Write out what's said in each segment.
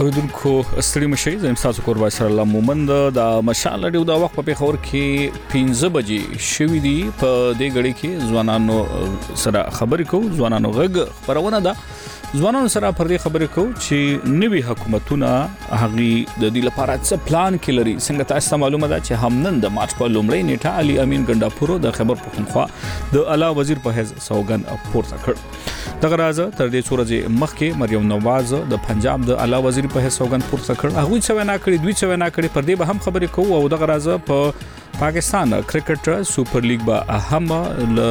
اوریدونکو ستړي مشي زم تاسو کور وای سره الله مومند دا مشال ډیو دا وخت په پیښور کې 15 بجې شوې دي په دې غړي کې ځوانانو سره خبرې کو ځوانانو غږ خبرونه ده ځوانانو سره پر دې خبرې کو چې نوي حکومتونه هغه د دې لپاره څه پلان کې لري څنګه تاسو ته معلومه ده چې همنن د مارچ په لومړۍ نیټه علي امین ګنداپورو د خبر پښتونخوا د اعلی وزیر په حیث سوګن پورته کړ دغه راز تر دې څو ورځې مخکې مریم نواز د پنجاب د اعلی وزیر په حیث سوګن پورته کړ هغه څه وینا کړې دوی څه وینا کړې پر دې به هم خبرې کوو او دغه راز په پاکستان کرکټ سپر لیګ به هم ل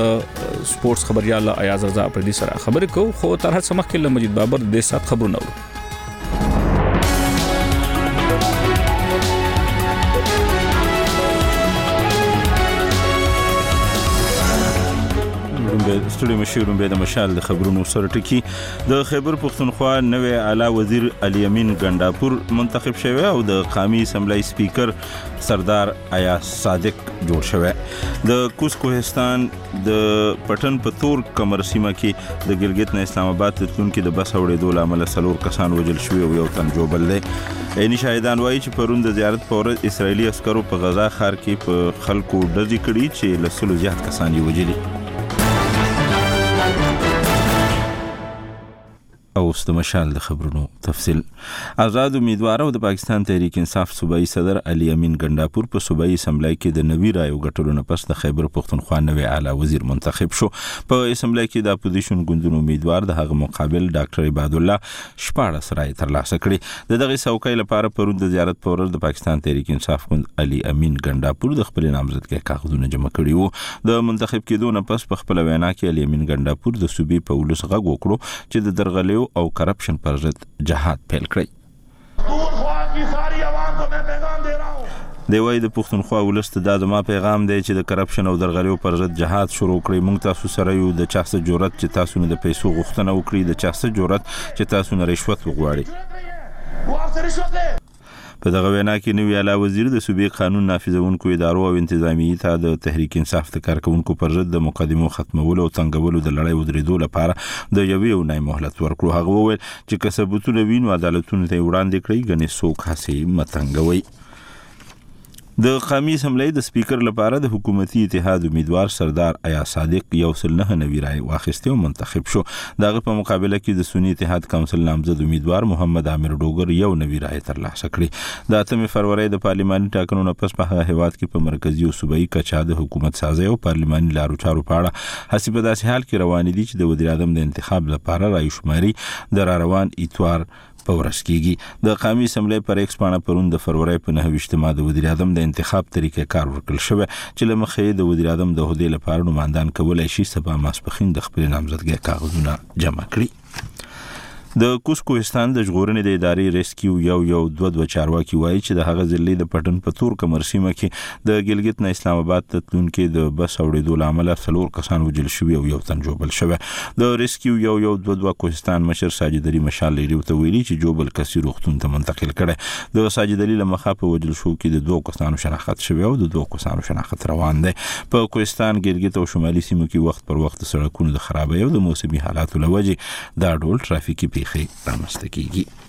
سپورتس خبريال ایاز رضا پر دې سره خبرې کوو خو تر هڅه مخکې له مجید بابر د دې سات خبرونه وو ستړي مشي رومبه د مشال د خبرونو سره ټکی د خیبر پښتونخوا نوې اعلی وزیر علي امین ګنداپور منتخب شوی او د قامي اسمبلی سپیکر سردار ایاز صادق جوړ شوی د کوز کوهستان د پټن په تور کمر سیمه کې د ګلګت نه اسلام آباد تلونکو د بس اورېدو لامل څلور کسان وژل شوی او یو تن جوبل دی عیني شاهدان وایي چې پرون د زیارت په ورځ اسرایلی عسکرو په غزا ښار کې په خلکو ډزې کړې چې له سلو زیات کسان یې وژلي اوس د مشال د خبرونو تفصیل آزاد امیدوار او د پاکستان تحریک انصاف صوبایي صدر علي امین ګنډاپور په صوبایي اسمبلۍ کې د نوي رایو ګټلو نه پس د خیبر پښتونخوا نوی اعلی وزیر منتخب شو په اسمبلۍ کې د اپوزیشن ګوندونو امیدوار د هغه مقابل ډاکټر عباد الله 14 رای ترلاسه کړې د دغه څوکۍ لپاره پرون د زیارت په ورځ د پاکستان تحریک انصاف ګوند علي امین ګنډاپور د خپل نامزدګۍ کاغذونه جمع کړي وو د منتخب کېدو نه پس په خپل وینا کې علي امین ګنډاپور د صوبې په ولس غږ وکړو چې د درغلیو او کرپشن پر ضد جهاد پیل کړئ. دی وایي د پښتونخوا ولس ته دا زما پیغام دی چې د کرپشن او درغلیو پر ضد جهاد شروع کړئ موږ تاسو سره یو د چا څه جرأت چې تاسو نه د پیسو غوښتنه وکړي د چا څه جرأت چې تاسو نه رشوت وغواړي په دغه وینا کې نوی اعلی وزیر د صوبې قانون نافذونکو ادارو او انتظامیي ته د تحریک انصاف د کارکونکو پر ضد د مقدمو ختمولو او څنګهولو د لړۍ ودرېدو لپاره د یوې اونۍ مهلت ورکړو هغه وویل چې که ثبوتونه وینو عدالتونو ته وړاندې کړئ ګنې څوک هسې متنګوي د قامي اسمبلۍ د سپیکر لپاره د حکومتي اتحاد امیدوار سردار ایا صادق یو سل نه نوي رای واخیستې او منتخب شو دغه په مقابله کې د سنی اتحاد کونسل نامزد امیدوار محمد عامر ډوګر یو نوي رای ترلاسه کړې د اتمې فروری د پارلماني ټاکنو نه پس په هغه هیواد کې په مرکزی او صوبایي کچا د حکومت سازي او پارلماني لارو چارو په اړه هڅې په داسې حال کې روانې دي چې د وزیر اعظم د انتخاب لپاره رای شماري د را روان اتوار په ورځ کېږي د قامي اسمبلۍ پر ایکس پاڼه پرون د فروری په نهه ویشتمه د وزیر اعظم د انتخاب طریقه کار ورکړل شوی چې له مخې یې د وزیر اعظم د عهدې لپاره نوماندان کولای شي سبا ماسپښین د خپلې نامزدګۍ کاغذونه جمع کړي د کوس کوهستان د ژغورنې د ادارې ریسکیو یو یو دوه دوه چارواکي وایي چې د هغه ضلع د پټن په تور کمر سیمه کې د ګلګت نه اسلام آباد ته تلونکي د بس اوړېدو لامل څلور کسان وجل شوی او یو تن جوبل شوی د ریسکیو یو یو دو دوا کوهستان مشر ساجد علي مشال لري ته ویلي چې جوبل کسي روغتون ته منتقل کړي د ساجد علي لمخه په وجل شو کې د دوه کسانو شناخت شوی او د دوه کسانو شناخت روان دی په کوهستان ګلګت او شمالي سیمو کې وخت پر وخت سړکونو د خرابې او د موسمي حالاتو لوجه دا ډول ترافیکي پیښې رامنځته کیږي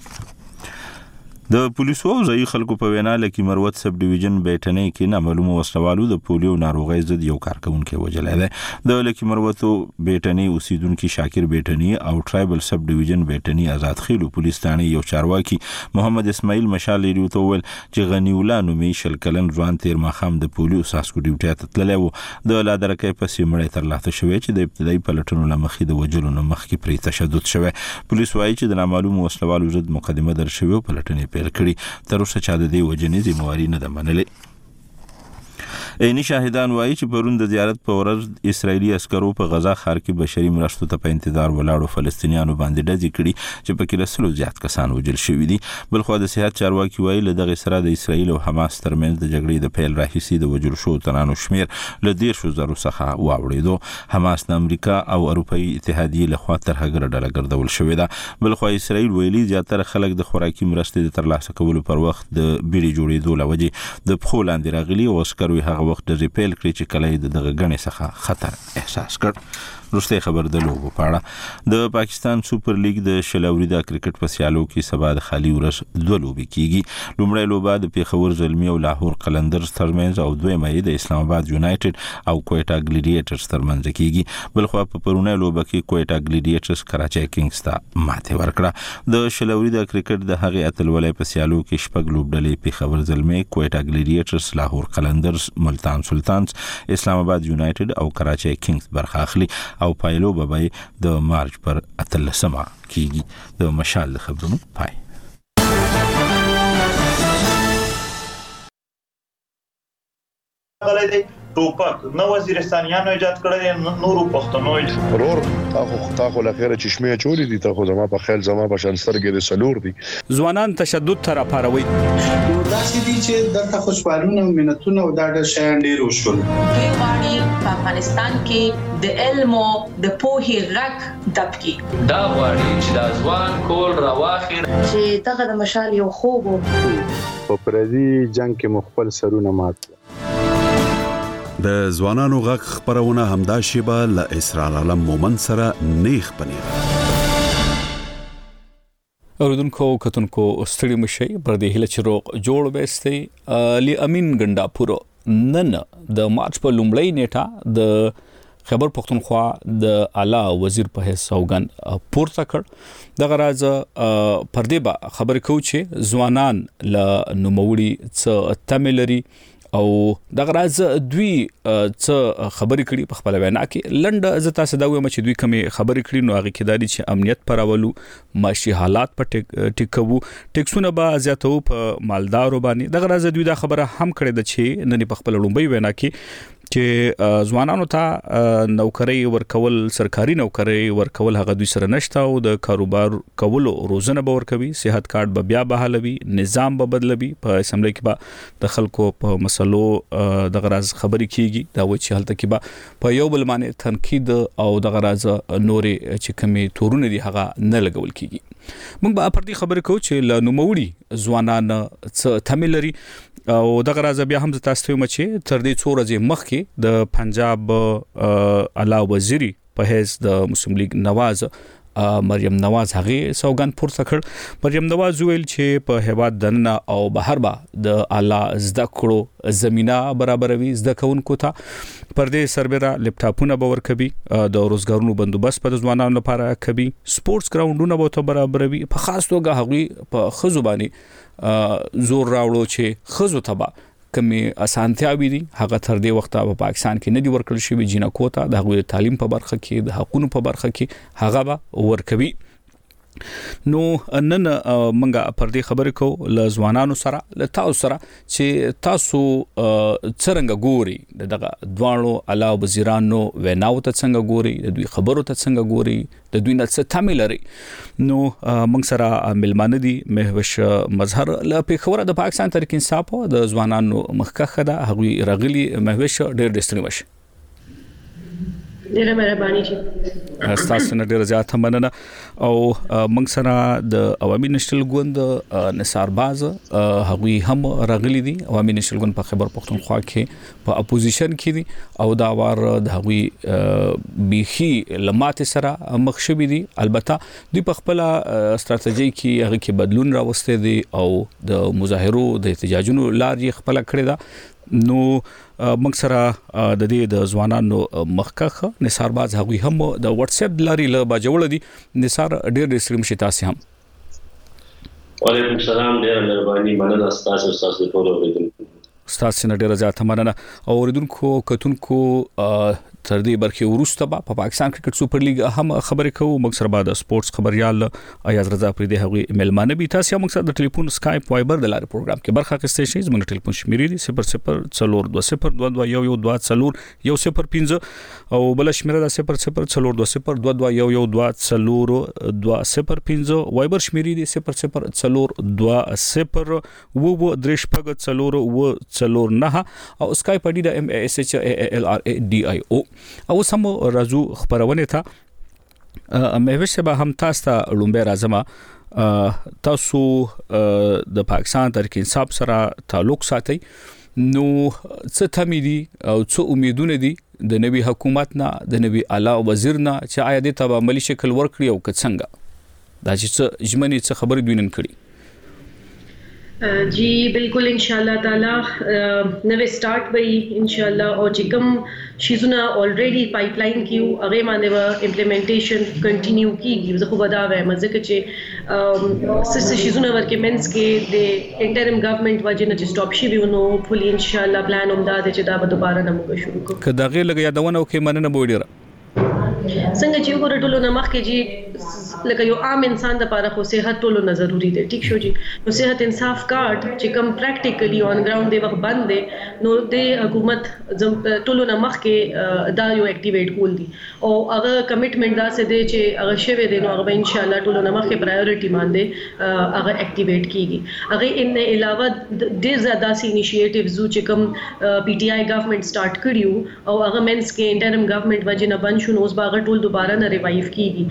د پولیسو او ځایي خلکو په وینا لکي مروت سب ډیویژن بیټنې کې نامعلومو وسلوالو د پولیو ناروغۍ ضد یو کارکونکو وجلې ده د لکي مروتو بیټنې اوسیدونکو شاکر بیټنې او ټرایبل سب ډیویژن بیټنې آزاد خېلو پولیس ثاني یو چارواکي محمد اسماعیل مشال ریډیو ته ویل چې غنی الله نومي شل کلن ځوان تیر ماخام د پولیو ساسکو ډیوټیا ته تللی وو د لادرکې په سیمړې تر لاسه شوې چې د ابتدایي پلټنو لمخې د وجلو نه مخکې پرې تشدد شوه پولیس وایي چې د نامعلوم وسلوالو ضد مقدمه در شوې او پلټنې پیل کړي تر اوسه چا د دې وجنې ذمہ واري نه ده منلې عیني شاهدان وایي چې پرون د زیارت په ورځ اسرایلی عسکرو په غزا ښار کې بشري مرستو ته په انتظار ولاړو فلسطینیانو باندې ډزې کړي چې په کې لسلو زیات کسان وژل شوي دي بلخوا د صحت چارواکي وایي له دغه سره د اسرایل او حماس ترمنځ د جګړې د پیل راهیسې د وژل شوو تنانو شمیر له 10 زرو څخه واوړېدو حماس د امریکا او اروپאי اتحادیې لخوا تر هغه ډله ګرځول شوې ده بلخوا اسرایل ویلي زیاتره خلک د خوراکي مرستې د ترلاسه کولو پر وخت د بیړې جوړېدو لوجې د پښو لاندې راغلي او عسکرو یې هغه وخت ډزې پیل کړې چې کله یې د دغه ګڼې څخه خطر احساس کړ روسته خبر د لوبو په اړه د پاکستان سوپر لیګ د شلوري د کرکټ په سیالو کې سبا د خالي ورس دوه لوبې کیږي لومړی لوبه د پیښور زلمی او لاهور قلندرز ترمنځ او دویمه یې د اسلام آباد یونایټډ او کویټا ګلیډیټرز ترمنځ کیږي بلخوا په پرونه لوبه کې کویټا ګلیډیټرز کراچۍ کینګز ته ماته ورکړه د شل اوریزه کرکټ د هغې اتلولۍ په سیالو کې شپږ لوبډلې پیښور زلمې، کویټا ګلیډیټرز، لاهور قلندرز، ملتان سلطانز، اسلام آباد یونایټډ او کراچۍ کینګز برخه اخلي او پایلوبه به د مارچ پر اتلسمه کیږي. د مشال د خبرونو پای. غلی دی ټوپک نه وزیرستانیانو ایجاد کړی دی نه نورو پښتنو رور تا خو تا خو لخیره چشمه چولې دي ته خو زما په خیال زما په شان سترګې د سلور دي ځوانان تشدد تر اپاروي نو دا چې دي چې دلته خو سوالونه او منتونه او دا ډېر شیان ډېر وشول دوی غواړي په افغانستان کې د علم او د پوهې غږ دب کی. دا غواړي چې دا ځوان کول راواخي. چې دغه د مشال یو خوب و. چې په پردي جنګ کې مو خپل سرونه مات کړل. د ځوانانو غږ خبرونه همدا شیبه له اسرار عالم مومند سره نیغ په نیغه. اورېدونکو او کتونکو ستړي مشئ پر دې هله چې روغ جوړ وېستئ علي امین ګنډاپور نن د مارچ په لومړۍ نیټه د خیبر پښتونخوا د اعلی وزیر په حیث سوګن پورته کړ د غراز پر دې با خبر کو چې ځوانان ل نوموړي څه تملري او دغه راز دوی څه خبرې کړي په خپل وینا کې لنډه زه تاسو دا وایم چې دوی کومې خبرې کړي نو هغه کې داري چې امنیت پرولو معاشي حالات په ټیکو ټیکسونه به زیاتو په مالدارو باندې دغه راز دوی دا خبره هم کړې ده چې نن په خپل لومبي وینا کې چې ځوانانو ته نوکرۍ ورکول سرکاري نوکرۍ ورکول هغه دوی سره نشته او د کاروبار کولو روزنه به ورکوي صحت کارت به بیا بحالوي نظام به بدلوي په اسمبلی کې به د خلکو په مسلو دغه راز خبرې کیږي دا و چې هلته کې به په یو بل باندې تنقید او دغه راز نورې چې کمی تورونه دي هغه نه لګول کیږي موږ به پر دې خبرې کوو چې له نوموړي ځوانان څه تمه لري او دغه راز بیا هم تاسو ته مچې تر دې څو ورځې مخکې د پنجاب علاوه وزیري په هیڅ د مسلم لیګ نواز مریم نواز هغه سوګند پورته کړ مریم نواز ویل چې په هوا دننه او بهر با د اعلی زده کړو زمينه برابروي زده کوونکو ته پر دې سربېره لپټاپونه به ورکوي د روزګارونو بندوبست پر ځوانانو لپاره کوي سپورتس ګراوندونه به ته برابروي په خاص توګه هغوی په خزوباني زور راوړو چې خزو تبا کومې اسانتیاوې دي هغه تر دې وخته په پاکستان کې نه دی ورکړل شوی جنکو ته د هغوی تعلیم په برخه کې د حقوقو په برخه کې هغه به ورکوي نو نن منګه پر دې خبرې کو ل ځوانانو سره ل تاسو سره چې تاسو څنګه ګوري دغه دوانو علاوه وزیرانو ویناو ته څنګه ګوري د دوی خبرو ته څنګه ګوري د دوی نه څه تمه لري نو موږ سره ملمانه دي مهوش مظهر له پیښوره د پاکستان تر کې انصاف د ځوانانو مخکخه ده هغه رغلي مهوش ډېر ډېر ستړي مشه ډیره مهرباني چې تاسو نه ډیره زیاته مننه او موږ سره د عوامي نشل ګوند نثار باز هغوی هم راغلي دي عوامي نشل ګوند په خبر پښتونخوا کې په اپوزیشن کې دي او دا وار د هغوی بیخي لمات سره مخ شوې دي البته دوی په خپل ستراتیژي کې هغه کې بدلون راوستي دي او د مظاهرو د احتجاجونو لار یې خپل کړې ده نو موږ سره د دې د ځوانانو مخکخ نثار باز هغوی هم د واتس اپ لاري له باجوړ دي نثار ډېر ډېر سلام شي تاسو هم وعلیکم السلام ډېر مهرباني مننه تاسو تاسو ټول اوریدونکو ستاسو نه ډیره زیاته مننه او اوریدونکو کتونکو تر دې برخه وروسته به په پاکستان کرکټ سپر لیګ هم خبرې کوو موږ سره به د سپورتس خبريال ایاز رضا پرې د هغوی ملمانه بي تاسو هم موږ سره د ټلیفون سکایپ وایبر د لارې پروګرام کې برخه اخیستئ شئ زموږ ټلیفون شمیرې دي 002022121015 او بل شمیره ده 002022121015 وایبر شمیرې دي 002022121015 و و درې شپږ څلور و څلور نه او اسکای پډی د ام اس ایچ ای ال ار ای ډی آی او او سم رازو خبرونه ته مهوش صاحب هم تاسو ته لومبه راځم تاسو د پاکستان تر کې انصاف سره تعلق ساتي نو څه تمې دي او څه امیدونه دي د نوي حکومت نه د نوي اعلی وزیر نه چې آیا د تبا ملي شکل ورکړي او که څنګه دا چې څه ژمنې څه خبرې دوی نن کړي؟ جی بلکل انشاءالله تعالی نوی سټارټ به وي انشاءالله او چې کوم شیزونه الریډي پایپ لاین کې وو هغه باندې به امپلیمنټیشن کنټینیو کیږي زه خو به دا وایم ځکه چې څه څه شیزونه ورکې منځ کې د انټرم ګورنمنت وجه نه چې سټاپ شي وي نو هوپفولي انشاءالله پلان هم دا دی چې دا به دوباره نه موږ شروع کوو که دغه لګ یادونه وکړي مننه به ډیره څنګه چې وګوره ټولو نه مخکې جی لکه یو عام انسان د پاره خو صحت ټولو نه ضروری دی ټیک شو جی نو صحت انصاف کارت چې کم پریکټیکلی اون ګراوند دی وخت بند دی نو د حکومت ټولو نه مخکې دا یو اکټیویټ کول دي او هغه کمټمنټ دا سه دی چې هغه شوی دی نو هغه ان شاء الله ټولو نه مخکې پرایورټی باندې هغه اکټیویټ کیږي هغه ان علاوه ډیر زیاده سی انیشیټیوز چې کم پی ټی آی ګورنمنت سٹارټ کړیو او هغه مینځ کې انټرم ګورنمنټ وجې نه بند شو نو اوس به هغه ټول دوباره نه ریوایف کیږي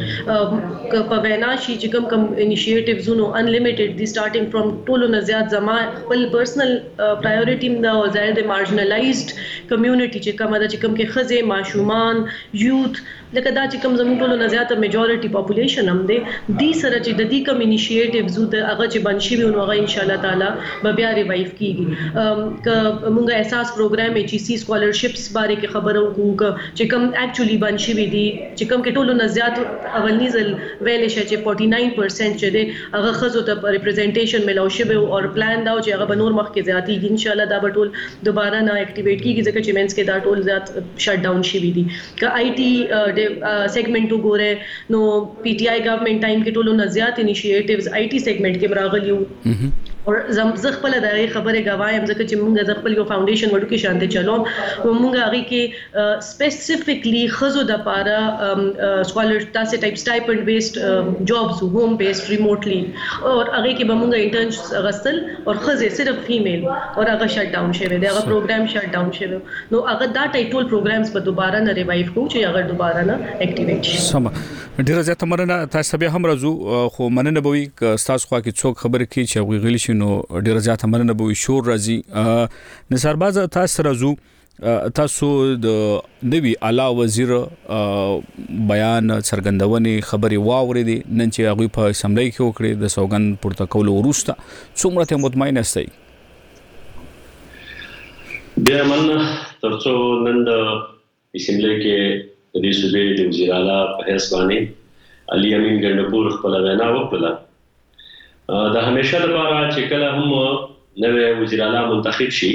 که په وینا شي چې کوم کوم انیشیټیوزونو ان لیمیټډ دي سټارټینګ فرام ټولو نه زیات زما خپل پرسنل پرایورټي هم ده او ظاهر دی مارجنلایزډ کمیونټي چې کومه ده چې کوم کې ښځې ماشومان یوت لکه دا چې کوم زموږ ټولو نه زیاته میجورټي پاپولیشن هم دی دی سره چې ددی کوم انیشیټیوزو د هغه چې بند شوی وو نو هغه انشاالله تعالی به بیا ریوایف کیږي که موږ احساس پروګرام ایچ ای سي سکالرشپس باره کې خبره وکړو که چې کوم اکچولی بند شوی دی چې کوم کې ټولو نه زیات اولنی ځل ویلی شی چې فورټی ناین پرسنټ چې دی هغه ښځو ته ریپریزنټیشن ملاو شوی وو او پلان دا وو چې هغه به نور مخکې زیاتیږي انشاالله دا به ټول دوباره نه اکټیویټ کیږي ځکه چې مینځ کې دا ټول زیات شټ ډاون شوی دی. که آی ټي سیګمنټ وګورئ نو پي ټي آی ګورنمنټ ټایم کې ټولو نه زیات انیشیټیوز آی ټي سیګمنټ کې راغلي وو او زه خپل د هغې خبرې ګواه یم ځکه چې موږ د خپل یو فاونډیشن وړوکی شانته چلوم او موږ هغې کې سپیسیفیکلی ښځو دپاره سکالر داسې ټایپ سټایپنډ بیسډ جابز هوم بیسډ ریموټلی او هغې کې به موږ انټرنز اخیستل او ښځې صرف فیمیل او هغه شټ ډاون شوی دی هغه پروګرام شټ ډاون شوی نو هغه دا ټول پروګرامز به دوباره نه ریوایو کوو چې هغه دوباره نه اکټیویټ شي سم ډیره زیاته مننه تاسو به هم راځو خو مننه به وي تاسو خو کې څوک خبر کی چې غوي غلی شي نو ډیره زیاته مننه به وي شور راځي نثار باز تاسو راځو تاسو د نوی اعلی وزیر بیان څرګندونې خبري واورې دي نن چې هغه په اسمبلی کې وکړي د سوګند پورته کولو وروسته څومره ته مطمئن استئ ډیره مننه تر څو نن د اسمبلۍ کې د دې صوبې د وزیر اعلی په حیث باندې علي امین ګنډپور خپل وینا وکړه د همیشه لپاره چې کله هم نوې وزیر اعلی منتخب شي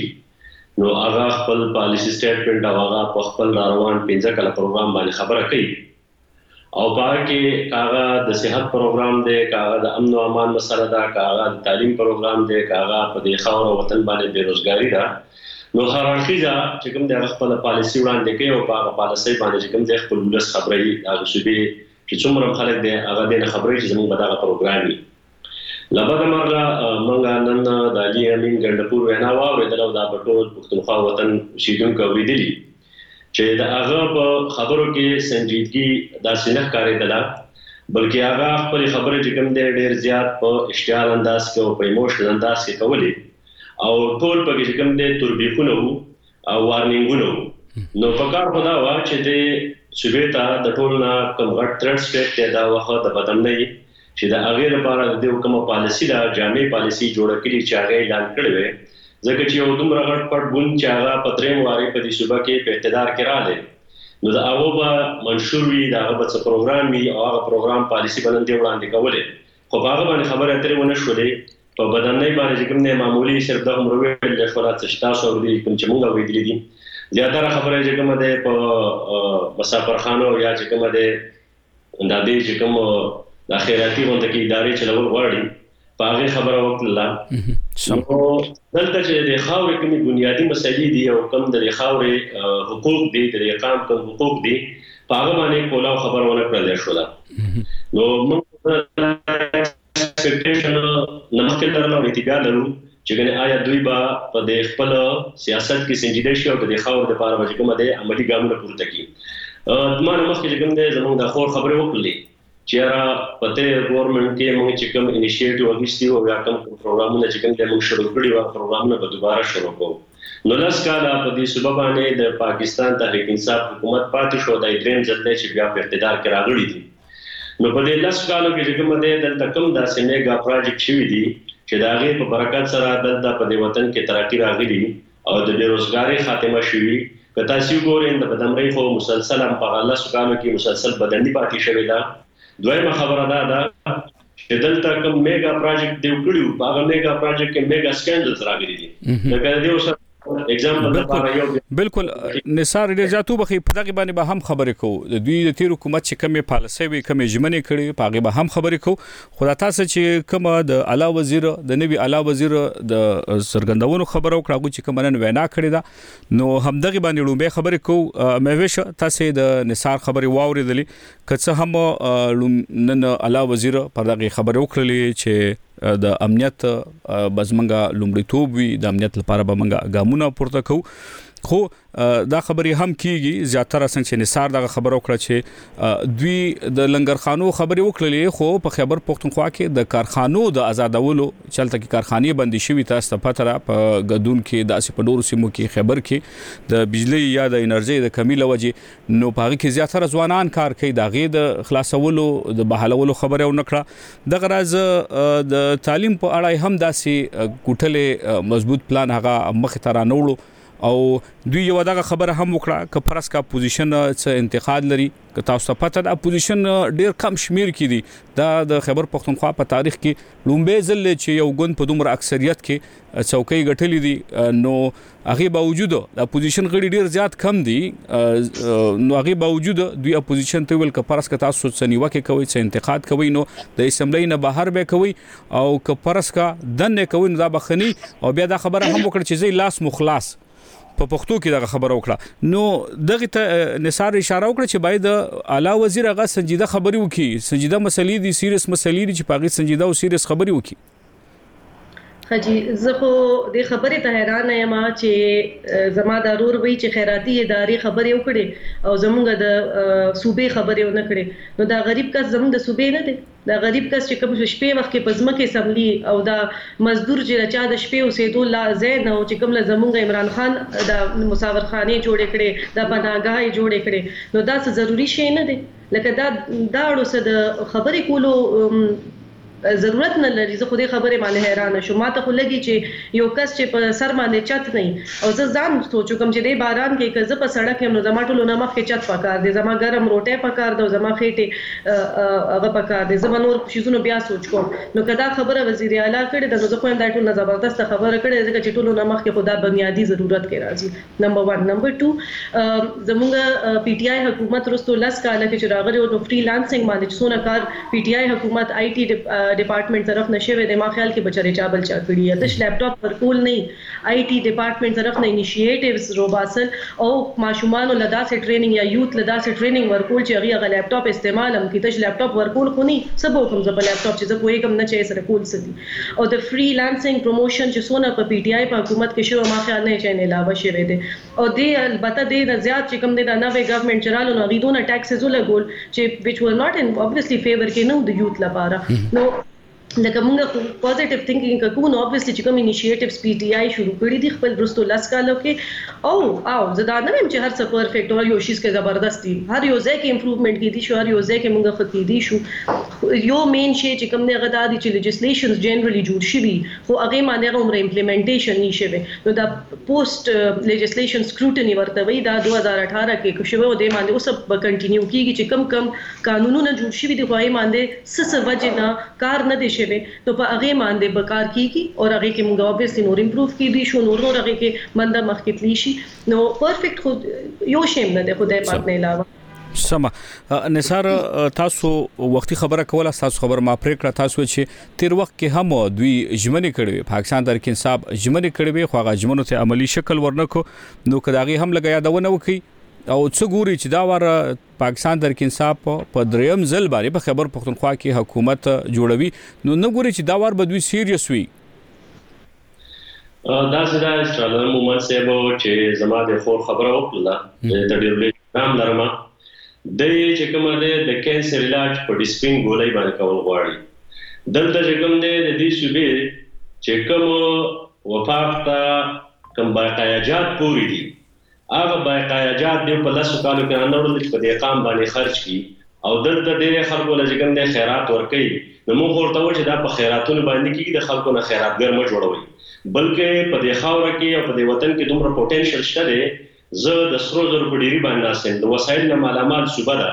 نو هغه خپل پالیسی سټیټمنټ او هغه په خپل روان 15 کله پروګرام باندې خبره کوي او په هغه کې که هغه د صحت پروګرام دی، که هغه د امن او امان مسله ده، که هغه د تعلیم پروګرام دی، که هغه په دې خاوره او وطن باندې بې روزګاري ده، نو هر اړخیزه چې کوم دی هغه خپله پالیسي وړاندې کوي او په هغه پالیسۍ باندې چې کوم دی خپل ولس خبروي، د هغې صوبې چې څومره هم خلک دی هغه دې نه خبروي چې زموږ به دغه پروګرام وي. له بده مرغه موږ نن د علي امین ګنډپور وینا واورېدله او دا به ټول پښتونخوا او وطن اوسېدونکو اورېدلي وي. چې د هغه په خبرو کې سنجیدګي داسې نه ښکارېدله، بلکې هغه خپلې خبرې چې کوم دی ډېر زیات په اشتعال انداز کې او په ایموشنل انداز کې کولې او ټول پکې چې کوم دی توربیخونه وو او وارنینګونه وو. نو په کار خو دا وه چې دې صوبې ته د ټول نه کوم غټ ترټ سټیټ دی دا وخت د بدامنۍ چې د هغې لپاره د دوی کومه پالیسي ده، جامع پالیسي جوړه کړي چې هغه اعلان کړې وې، ځکه چې یو دومره غټ پټ ګوند چې هغه په دریم وارې په دې صوبه کې په اقتدار کې راغلې، نو د هغه به منشور وي، د هغه به څه پروګرام وي او هغه پروګرام پالیسي به نن دې وړاندې کولې، خو په هغه باندې خبرې اترې ونه شولې، په بدنۍ باندې چې کوم دی معمولي صرف دا هومره وویل شوله څه چې تاسو اوریدلي کوم چې موږ اوریدلي دي، زیاتره خبره چې کومه دی په مسافرخانو او یا چې کومه دی دا دی چې کوم د خیراتي غونډه کې ادارې چلول غواړي په هغه خبره وکړه نو دلته چې د خاورې کومې بنیادی مسلې دي او کوم د خاورې حقوق دي د اقام کوم حقوق دي په هغه باندې کولاو خبرونه کړل شو نو موږ ايکسپيکټيشن له مخکې لرل او اعتبيار لرو چې ګنې آيا دوی به په دې خپل سياست کې سنجيده شي او د دې خاورې لپاره به چې کومه دی عملي ګامونه پورته کړي ما نه مخکې چې کوم دی زمونږ دا خور خبرې وکړلې چې ياره په تېر ګورنمنټ کې مونږ چې کوم انيشيټيو اخيستي او يا کوم پروګرامونه چې کوم دی مونږ شروع کړي وو پروګرامونه به دوباره شروع کوو نو لس کاله په دې صوبه باندې د پاکستان تحریک انصاف حکومت پاتې شو دا یې دریم ځل دی چې بیا په اقتدار کې راغلي دي نو په دې لس کالو کې چې کومه دی دلته کوم داسې مېګا پراجیکټ شوي دي چې د هغې په برکت سره دلته په دې وطن کې ترقي راغلي او د بې روزګارۍ خاتمه شوي که تاسې وګورئ د بدمرۍ خو مسلسل هم په هغه لسو کالو کې مسلسل بدمي پاتې شوې ده دویمه خبره دا ده چې دلته کوم میګا پروجیکټ دیو کړیو په هغه میګا پروجیکټ کې میګا سکندلز راغلي دي لکه د یو سره بالکل نثار ډیر زیاتو بخې په دغه باندې به هم خبرې کوو د دوی د تیر حکومت چې کمی پالیسي وي کمی ژمنې کړي په هغه به هم خبرې کوو خو دا تاسو چې کوم د اعلی وزیر د نوي اعلی وزیر د سرګندونو خبرو کړه غو چې کوم نن وینا کړې ده نو هم دغه باندې لومبه خبرې کوو مې وش تاسو د نثار خبرې واورېدلې که څه هم نن اعلی وزیر پر دغه خبره وکړلې چې د امنیت بزمنګا لومړیتوب وي د امنیت لپاره به منګه ګامونه پورته کوو خو دا خبري هم کیږي زیاتره څنګه چې نثار دغه خبره وکړه چې دوی د لنګرخانو خبري وکړلې خو په خیبر پښتونخوا کې د کارخانو د آزادولو چلته کې کارخانه بندي شوې تاسو ته پته را په غدون کې د اسې په نورو سیمو کې خیبر کې د بجلی یا د انرژي د کمی لوجه نو په هغه کې زیاتره ځوانان کار کوي د هغې د خلاصولو د بحالولو خبره یې ونه کړه دغه راز د تعلیم په اړه یې هم داسې کوټلې مضبوط پلان هغه مخ ته رانه وړو او دوی یو دغه خبره هم وکړه که پرس کا پوزیشن څه انتقاد لري که تاسو ته پته ده اپوزیشن ډیر کم شمیر کې دي دا د خیبر پښتونخوا په تاریخ کې لومبه ځل چې یو ګوند په دومره اکثریت کې څوکۍ ګټلې دي نو هغه باوجود د اپوزیشن غړي ډیر زیات کم دي نو هغه باوجود دوی اپوزیشن ته ویل ک پرس ک تاسو څه نیوکه کوي څه انتقاد کوي نو د اسمبلی نه بهر به کوي او ک پرس کا دنه کوي نو دا بخني او بیا دا خبره هم وکړه چې زی لاس مخلاص په پښتو کې دغه خبره وکړه نو دغه ته نثار اشاره وکړه چې باید اعلی وزیر هغه سنجیده خبري وکړي سنجیده مسلې دي سیریس مسلې دي چې پاګې سنجیده او سیریس خبري وکړي حاجي زه خو دې خبرې ته حيرانه يم چې زما دا رور وي چې خيراتي ادارې خبرې وکړې او زمونږ د صوبې خبرې ونه کړې نو دا غريب کس زمونږ د صوبې نه دی دا غريب کس چې کوم شپې وخت کې په ځمکې سملي او دا مزدور چې چا د شپې اوسېدو لا ځای نه او چې کوم له زمونږ عمران خان دا مساورخانې جوړې کړې دا پناهګاه یې جوړې کړې نو دا څه ضروري شی نه دی لکه دا دا اړو څه د خبرې کولو ضرورت نه لري زه خو دې خبرې باندې حيرانه شوم ماته خو لګي چې يو کس چې په سر باندې چت نه وي او زه ځان سوچ وکړم چې دې باران کې که زه په سړک يم نو زما ټولو نه مخکې چت پکار دی زما ګرم روټۍ پکار ده او زما خيټې هغه پکار دی زه به نور شيزونو بيا سوچ کوم نو که دا خبره وزير اعلی کړې ده نو زه خو وايم دا يې ټول نه زبردسته خبره کړې ده ځکه چې ټولو نه مخکې خو دا بنيادي ضرورت کې راځي. نمبر ون نمبر ټو زمونږ پی ټی آی حکومت وروسته لس کاله کې چې راغلی نو فری لانسنګ باندې چې څونه کار پی ټی آی حکومت آی ټی ډیپارټمنټ طرف نه شوی دی ما خیال کې به چېرې چا بل چا کړي یا تش لیپټاپ ورکول نه آی ټی ډیپارټمنټ طرف نه انیشیټیوز روباسل او ماشومانو له داسې ټریننګ یا یوت له داسې ټریننګ ورکول چې هغوی هغه لیپټاپ استعمال هم کړي تش لیپټاپ ورکول خو نه څه به وکړم زه په لیپټاپ چې زه پوهېږم نه چې یې سره کول څه دي. او د فری لانسنګ پروموشن چې څونه په پي ټي آی په حکومت کې شوی ما خیال نه چې ان علاوه شوی دی او دې البته دې نه زیات چې کوم دی دا نوی ګورنمنت چې رالو نو هغوی دونه ټیکسز ولګول چې ویچ ور ناټ ان اوبویسلی فیور کې نه د یوت لپاره نو لکه موږ خو پوزټیو ثینکینګ کوو نو اوبویسلی چې کوم انیشیټیوز پی ټی آی شروع کړی دي خپل رستو لاس کالو کې او او زه دا نه وایم چې هر څه پرفیکټ او یو شیز کې زبردست دي هر یو ځای کې امپروومنت کې دي شو هر یو ځای کې موږ خو کې دي شو يو مين شی چې کوم دی هغه دا دی چې ليجسليشنز جنرالي جوړ شوي خو هغې باندې هغه عمره امپليمنټيشن ني شوی نو دا پوسټ ليجسليشن سکروټني ورته وایي دا 2018 کې کو شوی او دې باندې اوس به کنټينيو کيږي چې کوم کوم قانونونه جوړ شوي دي خو هغې باندې څه څه وجې نه کار نه دی شوی نو په هغې باندې به کار کيږي او هغې کې موږ اوبيسلي نور امپروف کيدی شو نور نور هغې کې منده مخکې تلي شي نو پرفيکټ خو يو شی هم نه دی خدای پاک نه علاوه سمه نثار تاسو وختي خبره کوله تاسو خبر ما پرې کړه تاسو چې تیر وخت کې هم دوی ژمنې کړې پاکستان تر کې انصاف ژمنې کړې خو هغه ژمنو ته عملی شکل ورنکو نو کداغي هم لګیا یادونه وکي او څه ګوري چې دا واره پاکستان تر کې انصاف په دریم ځل باندې په خبر پښتونخوا کې حکومت جوړوي نو نه ګوري چې دا وار به دوی سیریس وي دا سره استرالم عمر صاحب چې زما د خور خبره وکړه د ډیرلې پام لرمه دی چه کومه دی د کینسر علاج په ډیسپین ګولۍ باندې کول غواړي دلته چه کوم دی د دی صوبې چه کوم وفاق ته کوم بایقایاجات پوری دی هغه بایقایاجات دی په لسو کالو کې رانه وړل چه په دی قام باندې خرچ کړي او دلته دی خلکو له چه کوم دی خیرات ورکوي نو موږ ورته وایو چه دا په خیراتونو باندې نه کیږي د خلکو نه خیراتګر مه جوړوئ بلکه په دی خاوره کې او په دی وطن کې دومره پوټنشل شته دی زه د سرو زرو په ډیری باندې ناست یم، د وسایلو نه مالامال صوبه ده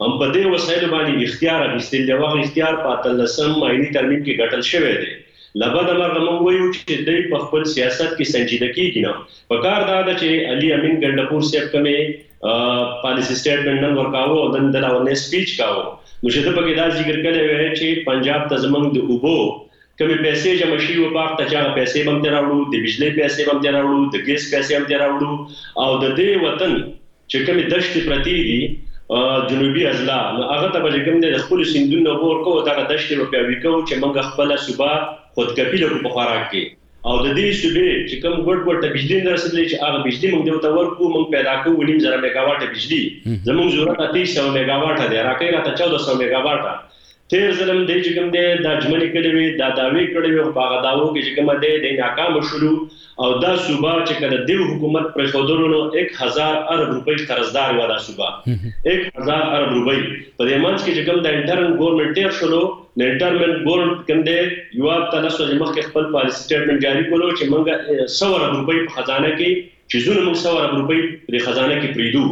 هم په دې وسایلو باندې اختیار اخیستي دی او هغه اختیار په اتلسم آئیني ترمیم کې ګټل شوی دی. له بده مرغه موږ وایو چې دوی په خپل سیاست کې سنجیده کیږي نه. په کار دا ده چې علي امین ګنډه پور صیب کومې پالیسي سټیټمنټ نن ورکاوه او نن دلاورنۍ سپیچ کاوه نو چې ده پکې دا ذکر کړی وای چې پنجاب ته زموږ د اوبو کومې پیسې جمع شوي وو پارک ته چې هغه پیسې به هم ترې راوړو، د بجلۍ پیسې به هم ترې راوړو، د ګیس پیسې هم ترې راوړو او د دې وطن چې کومې دشتې پرتې دي جنوبي اضلاع نو هغه ته به چې کوم دی د خپلو سیندونو نه اوبه ورکوو او دغه دشتې به پیاوړي کوو چې موږ خپله صوبه خود کفیله کړو په خوراک کې او د دې صوبې چې کوم ګوټ ګوټ ته بجلي نه رسېدلې چې هغه بجلي موږ دیو ته ورکړو، موږ پیدا کوو نیم زره میګاواټه بجلي، زموږ ضرورت اته سوه میګاواټه دی، راکوي راته چوده سوه میګاواټه، تېر ځلم دی چې کوم دی دا ژمنې کړې وې، دا دعوې کړې وې، خو په هغه دعوو کې چې کومه دی دی ناکام شولو او دا صوبه چې کله دیو حکومت پرېښودلو نو اېک هزار ارب روپۍ قرضدار وه دا صوبه، اېک هزار ارب روپۍ، په دې منځ کې چې کوم دا انټرن ګورنمنټ تېر شولو نو انټرمنټ ګورنمنټ کوم دی یو هفته لس ورځې مخکې خپل پالیسي سټېټمنټ جاري کړو چې موږ سو ارب روپۍ په خزانه کې چی زونه موږ سو ارب روپۍ په دی خزانه کی پریدو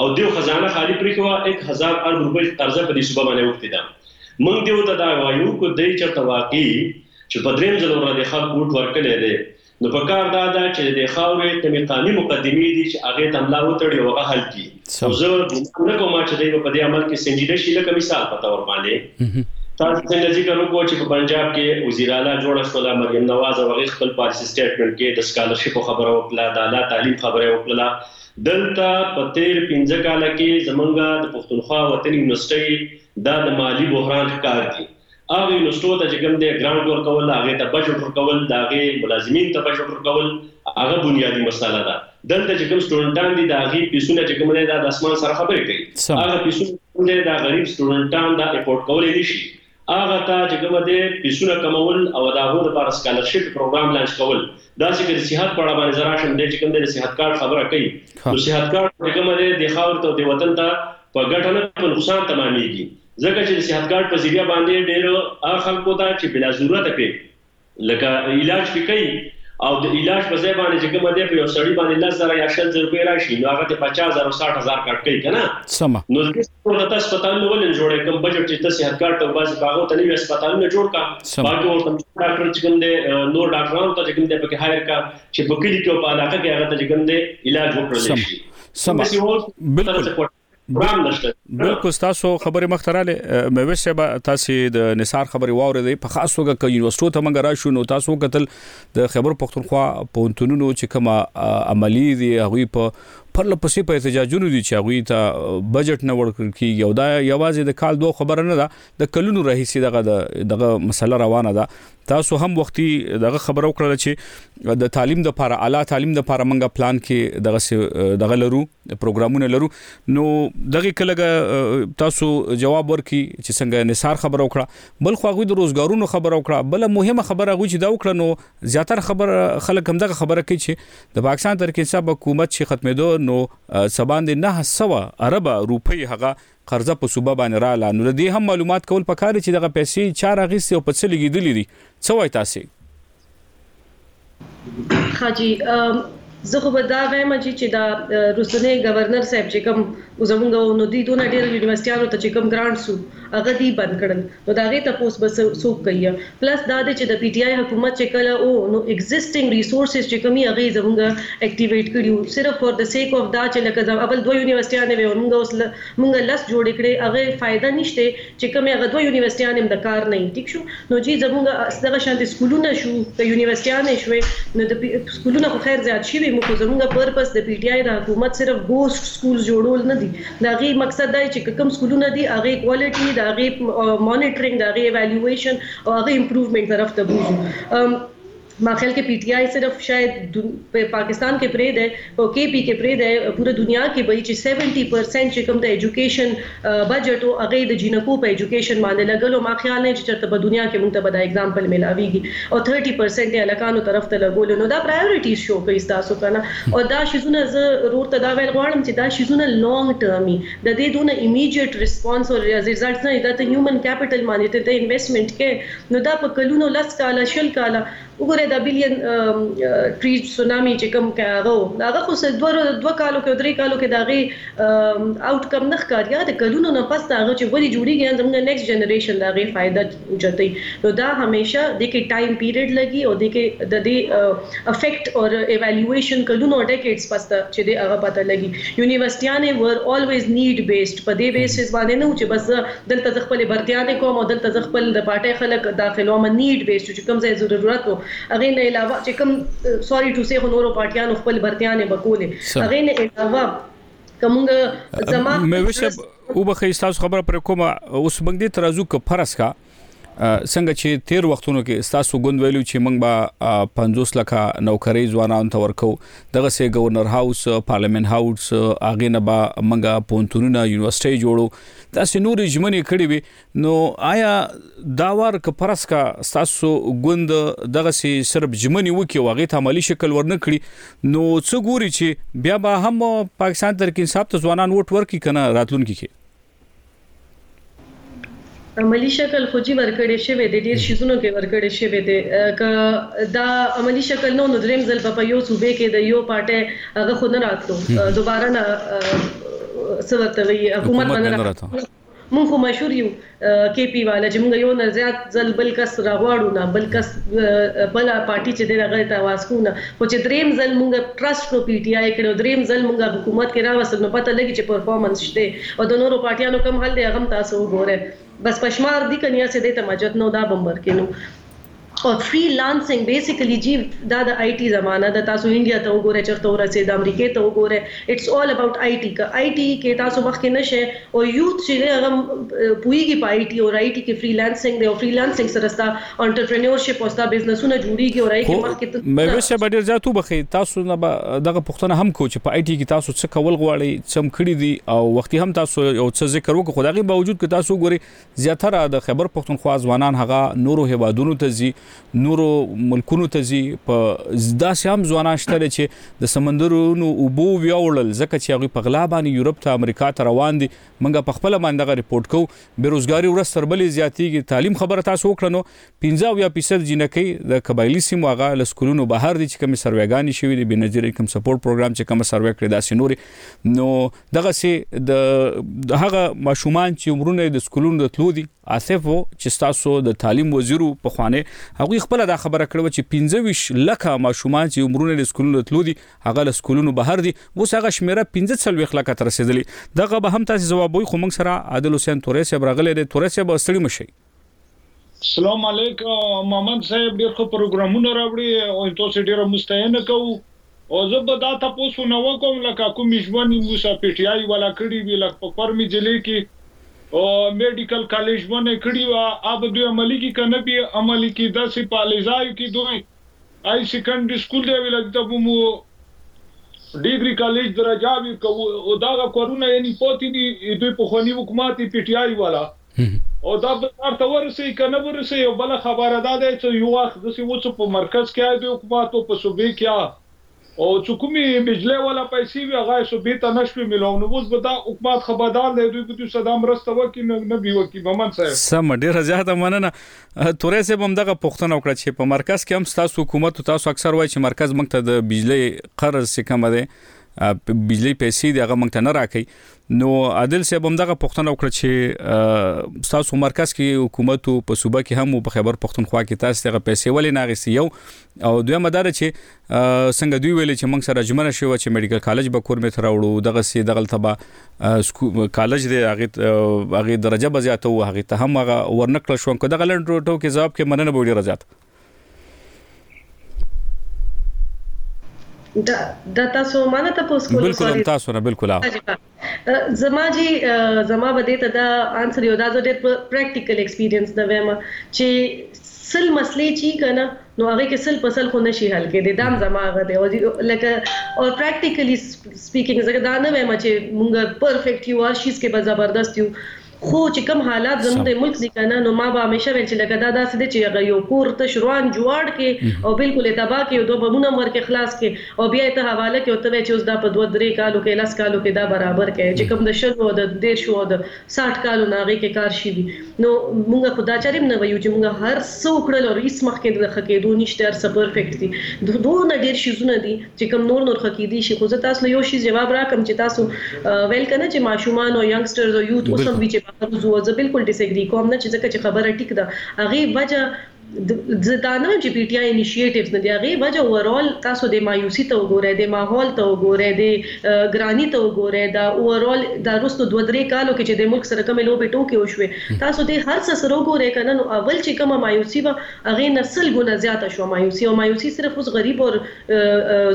او دیو خزانه خالی پریښی وه ایک هزار ارب روپۍ قرضه په دی صوبه باندی اوښتی ده موږ دیو ته دا وایو که دی چرته واقعی چی په دریم ځل ورله دی خلق ووټ ورکړی دی نو په کار دا ده چی د دی خاوری کمی قامی مقدمی دی چی هغی ته ملا وتړی او هغه حل کی. خو زه ګمان نه کوم چې دوی به په دې عمل کې سنجیده شي لکه مثال په تور باندې تاسو څنګه ذکر وکړو چې په پنجاب کې وزیر اعلی جوړ شو لا مریم نواز او هغه خپل پالیسی سټیټمنټ کې د سکالرشپ خبره وکړه د اعلی تعلیم خبره وکړه دلته په تیر 15 کال کې زمونږه د پښتونخوا وطن یونیورسيټي دا د مالی بحران ښکار دي هغه یونیورسټو ته چې کوم دی ګرانټ ورکول هغه ته بجټ ورکول د هغه ملازمین ته بجټ ورکول هغه بنیادی مساله ده دلته چې کوم سټوډنټان دي د هغه پیسونه چې کوم دی د اسمان سره خبرې کوي هغه پیسونه کوم دی د غریب سټوډنټان دا افورډ کولای نشي هغه ته چې کوم دی پیسونه کمول او د هغه لپاره سکالرشپ پروګرام لانچ کول دا چې د صحت په اړه باندې زرا شم دی چې کوم دی صحت کارت خبره کوي نو صحت کارت چې کوم دی د خاور ته د وطن ته په ګټه نه په نقصان تمامېږي ځکه چې د صحت کارت په ذریعه باندې ډېرو هغه خلکو ته چې بلا ضرورته پرې لکه علاج پې کوي او د علاج په ځای باندې چې کومه دی په یو سړي باندې لس زره یا شل زره روپۍ راشي نو هغه ته پچاس زره او ساټ هزار کټ کوي که نه سمه نو د ورته ته هسپتالونه ولې نه جوړوې کوم بجټ چې ته صحت کارت ته وباسې په هغه ته نوي هسپتالونه جوړ کړه باقي ورته ډاکټر چې کوم دی نور ډاکټرانو ته چې کوم دی پکې هایر کړه چې په کلي کې او په علاقه کې هغه ته چې کوم دی علاج وکړل شي سمه بالکل برام نشته بالکل تاسو خبرې مخ ته رااله مې صاحب تاسو د نثار خبرې واورې په خاص توګه ک یونیورسيټو ته منګ راشو نو تاسو قتل د خبر پختونخوا په انتونونو چې کومه عملی دی هغه په پر لپسې په احتجاجونو دي چې هغه ته بجټ نه ورکړ کیږي او دا یوازې د کال دوه خبره نه ده د کلونو راهیسې دغه دغه مسله روانه ده تاسو هم وختي دغه خبره وکړه چې د تعلیم د لپاره اعلی تعلیم د لپاره منګه پلان کې دغه دغه لرو پروګرامونه لرو نو دغه کله تاسو جواب ورکي چې څنګه نثار خبره وکړه بل خو غوي د روزګارونو خبره وکړه بل مهمه خبره غوي چې دا وکړه نو زیاتره خبر خلک هم دغه خبره کوي چې د پاکستان ترکیه حکومت چې ختمېدو نو سباند نه سوا اربه روپۍ هغه قرضه په صوبه باندې راله نو د دې هم معلومات کول پکار دي چې دغه پیسې چا راغیستې او په څه لګیدلې دي څه وای تاسې. ښه جی زه خو به دا وایم جی چې دا روستنی ګورنر صاحب چې کوم زمونږ وو نو دوی دونه ډیر یونیورسټیانو ته چې کوم ګرانټس وو هغه دوی بند کړل نو د هغې تپوس به څوک کوي پلس دا دی چې د پي ټي آی حکومت چې کله ؤ نو اګزسټنګ ریسورسز چې کوم هغه یې زمونږ اکټیویټ کړي وو صرف فار د سیک اف دا چې لکه اول دوه یونیورسټیانې وې او مونږ اوس مونږ لس جوړې کړې هغه فایده نشته چې کومې هغه دوه یونیورسټیانې هم د کار نه ټیک شو نو جی زمونږ دغه شانتې سکولونه شو که یونیورسټیانې شوې نو د سکولونه خو خیر زیات شوي مو خو زمونږ پرپس د پي ټي آی د حکومت صرف ګوسټ سکولز جوړول نه دي د هغې مقصد دا دی چې که کوم سکولونه دي هغې کوالټي د هغې مونیټرینګ د هغې ایوالویشن او هغه امپروومنټ طرف ته بوځو ما خیال کې پی ټی آی صرف شاید په پاکستان کې پرې دی په کې پی کې پرې دی پوره دنیا کې به چې 70% چې کوم د ایجوکیشن بجټ او هغه د جینکو په ایجوکیشن باندې لګلو ما خیال نه چې چرته په دنیا کې مونږ ته به دا اگزامپل ملاویږي او 30% الکانو طرف ته لګول نو دا پرایورټیز شو کوي تاسو کنه او دا شیزونه زه ورور ته دا ویل غواړم چې دا شیزونه لانګ ټرم وي د دې دونه ایمیډیټ ریسپانس او ریزلټس نه دا ته هیومن کیپیټل باندې ته انویسټمنټ کې نو دا په کلونو لس کاله شل کاله وګوره دا بلیون ټری سونامي چې کوم هغه هغه خو څه دوه دوه کالو کې درې کالو کې دا غي آوټ کم نه ښکاري هغه د کلونو نه پس دا هغه چې ولې جوړیږي زموږ نیکسټ جنریشن دا غي فائدہ اوچتوي نو دا هميشه دې کې ټايم پيريډ لګي او دې کې د دې افيکټ او ايوالويشن کلونو ډيکيډز پس ته چې دې هغه پته لګي يونيورسټيانې ور اولويز نيډ بيسډ په دې بيسز باندې نه و چې بس زه دلته زه خپلې برتيانې کوم او دلته زه خپل د پارټۍ خلک داخلوم نيډ بيسډ چې کوم ځای ضرورت و هغې نه علاوه چې کوم سوري ټو سي خو نورو پارټيانو خپل برتيانې به کولې هغې نه علاوه کومګه زما مې وشه وبخې تاسو خبره پر کومه اوس موږ دې ترازو ک فرض کا څنګه چې تیر وختونو کې تاسو ګوند ویلو چې موږ به 50 لک نوکری ځوانان ته ورکو دغه سه گورنر هاوس پارلیمنت هاوس اغه نه به موږ پونتونونه یونیورسيټي جوړو تاسو نور جمنې کړې وي نو آیا دا وار که فرض کا ستاسو ګوند دغسې صرف ژمنې وکړي او هغې ته عملي شکل ورنه کړي نو څه ګوري چې بیا به هم پاکستان ترک انصاف ته ځوانان ووټ ورکړي که نه راتلونکي کې عملي شکل خو جی ورکړی شوی دی ډیر شیزونو کې ورکړی شوی دی که دا عملي شکل نو نو دریم ځل به په یو صوبې کې د یو پارټي هغه خو نه راتلو دوباره نه څه ورته وي حکومت نه راتلو مونږ خو مشهور یو کې پي واله چې مونږ یو نه زیات ځل بل کس راغواړو نه بل کس بل پارټي چې دی هغه ته واس کو نه خو چې دریم ځل مونږ ټرست کو پی ټی آی کړو دریم ځل مونږ حکومت کې راوستل نو پته لګي چې پرفارمنس شته او د نورو پارټیانو کم حل دی هغه تاسو وګوره بس پشمار دي کنیا سي دی ته مجد نو دا بمبر کې نو او فری لانسنګ بیسیکلی جی دا د آی ټی زمانه ده تاسو انډیا ته وګورئ چرته ورسید امریکې ته وګورئ اټس آل اباوټ آی ټی که آی ټی کې تاسو مخکې نه شئ او یوت چې دی هغه پوهیږي په آی ټی او آی ټی کې فری لانسنګ دی او فری لانسنګ سره ستا انټرپرینورشپ او ستا بزنسونه جوړیږي او آی کې مخکې ته مېوس صاحب ډیر زیات وبخي تاسو نه دغه پښتنه هم کو چې په آی ټی کې تاسو څه کول غواړي څم کړی دي او وختي هم تاسو یو څه ذکر وکړو خدای باوجود که تاسو ګوري زیاتره د خیبر پښتونخوا ځوانان هغه نورو هیوادونو ته ځي نورو ملکونو ته ځي په داسې هم ځوانان شته چې د سمندرونو اوبو ویوړل ځکه چې هغه په غلا باندې یورپ ته امریکا ته روان دي منګه په خپل باندې غو رپورټ کو بیروزګاری ورځ تر بلې زیاتیږي تعلیم خبره تاسو وکړنو پنځه اویا فیصد جینکۍ د قبایلي سیمو هغه له سکولونو بهر دي چې کومې سروې ګانې شوې دي، بېنظیره انکم سپورټ پروګرام چې کومه سروې کړې داسې نورې نو دغسې د هغه ماشومان چې عمرونه یې د سکولونو د تلو دي آصف و چې ستاسو د تعلیم وزیر و پخوانی هغوی خپله دا خبره کړې وه چې پنځه ویشت لکه ماشومان چې عمرونه یې د سکولونو د تلو دي هغه له سکولونو بهر دي اوس هغه شمېره پنځه څلوېښت لکه ته رسېدلې دغه به هم تاسې ځوابوئ خو موږ سره عادل حسین تورې صاحب راغلی دی تورې صاحب ستړي مه شئ. سلام علیک مامند صاحب ډیر ښه پروګرامونه راوړي او تاسو ډیره مستاینه کوو او زه به دا تاسو نه وکم لکه کوم ژوند موسی پی ټی آی ولا کړی وی لکه په کور می ضلع کې او میډیکل کالج ونه کړی و اب دوی عملی کې کنه به عملی کې د سی پالیزایو کې دوی آی سیکنډری سکول دی ویل د تبو مو ډیګری کالج درجه ورکو او دا کورونه یعنی پاتې دي دوی په خونی حکومت پی ټی آی ولا او دا به ښار ته ورسي که نه ورسي او بله خبره دا ده څو يو وخت دسي وو څو په مرکز کي آئي بي حکومت او په صوبې کي آ او څو کومي بجلۍ والا پيسي وي هغه آئي صوبې ته نه شوي ميلاو نو اوس به دا حکومت خه بدل دی دوی به دوی سره دا مرسته وکي نه نه بي وکي ممن صاحب. سمه ډیره زیاته مننه تورې صاحب هم دغه پوښتنه وکړه چې په مرکز کې هم ستاسو حکومت تاسو اکثر وایي چې مرکز موږ ته د بجلی قرض څه کم دی بجلی پیسې دی هغه موږ ته نه راکړي نو عادل صاحب هم دغه پښتنه وکړه چې تاسو مرکز کې حکومت په صوبه کې هم او په خیبر پښتونخوا کې تاسو دغه پیسې ولې ناغستی یو او دوی مدار چې څنګه دوی ویل چې موږ سره جمنه شو چې میډیکل کالج به کور مې تراوړو دغه سي دغه تبا کالج دی هغه هغه درجه بزیاته او هغه ته هم هغه ورنکړ شو دغه لنډ ټوکې جواب کې مننه بوډي رضات دا دا تاسو مانه تاسو کول بالکل تاسو نه بالکل زما جی زما بده ته دا انسر یو دا د پریکټیکل ایکسپیرینس د ویم چې سل مسلې چی کنه نو هغه کې سل پسل خو نشي حل کېدی دا زما غو دی او لکه او پریکټیکلی سپیکینګ زګه دا نه ویم چې مونږ پرفیکټ یو هر شي کې به زبردست یو خو چې کوم حالات زموږ د ملک دي کنه نو ما به همېشه وېل چې لکه دا داسې دي چې هغه يو کور تش روان جواړ کړې او بلکل يې تباه کړې او دوه بمونه هم ورکې خلاص کړې او بيا يې ته حواله کړې او ته وايې چې اوس دا په دوه درې کالو کې لس کالو کې دا برابر کړې چې کوم د شلو او د دېرشو او د ساټ کالو نه هغې کې کار شوي نو موږ خو دا چارې هم نه ويو چې موږ هر څه وکړل او هيڅ مخکې د ښه کېدو نشته هر څه پرفېکټ دي دونه ډېر شيزونه دي چې کوم نور نور خه کیدی شي خو زه تاسو له یو شیز جواب راکم چې تاسو ویل کنه چې ماشومان او ینګسټرز او یوت اوس هم وی چې بهر وزو زه بالکل ډیس اګری کوم نه چې ځکه چې خبره ټیک ده هغه وجه زه دا نه چې پی ټی آی انیشیټیوز نه دی هغه وجه اورال تاسو د مایوسی ته وګورئ د ماحول ته وګورئ د ګرانی ته وګورئ دا اورال دا رستو دوه درې کالو کې چې د ملک سره کومې لوبې ټوکې وشوې تاسو د هر څه سره وګورئ کنه نو اول چې کومه مایوسی و هغه نسل ګونه زیاته شو مایوسی او مایوسی صرف اوس غریب او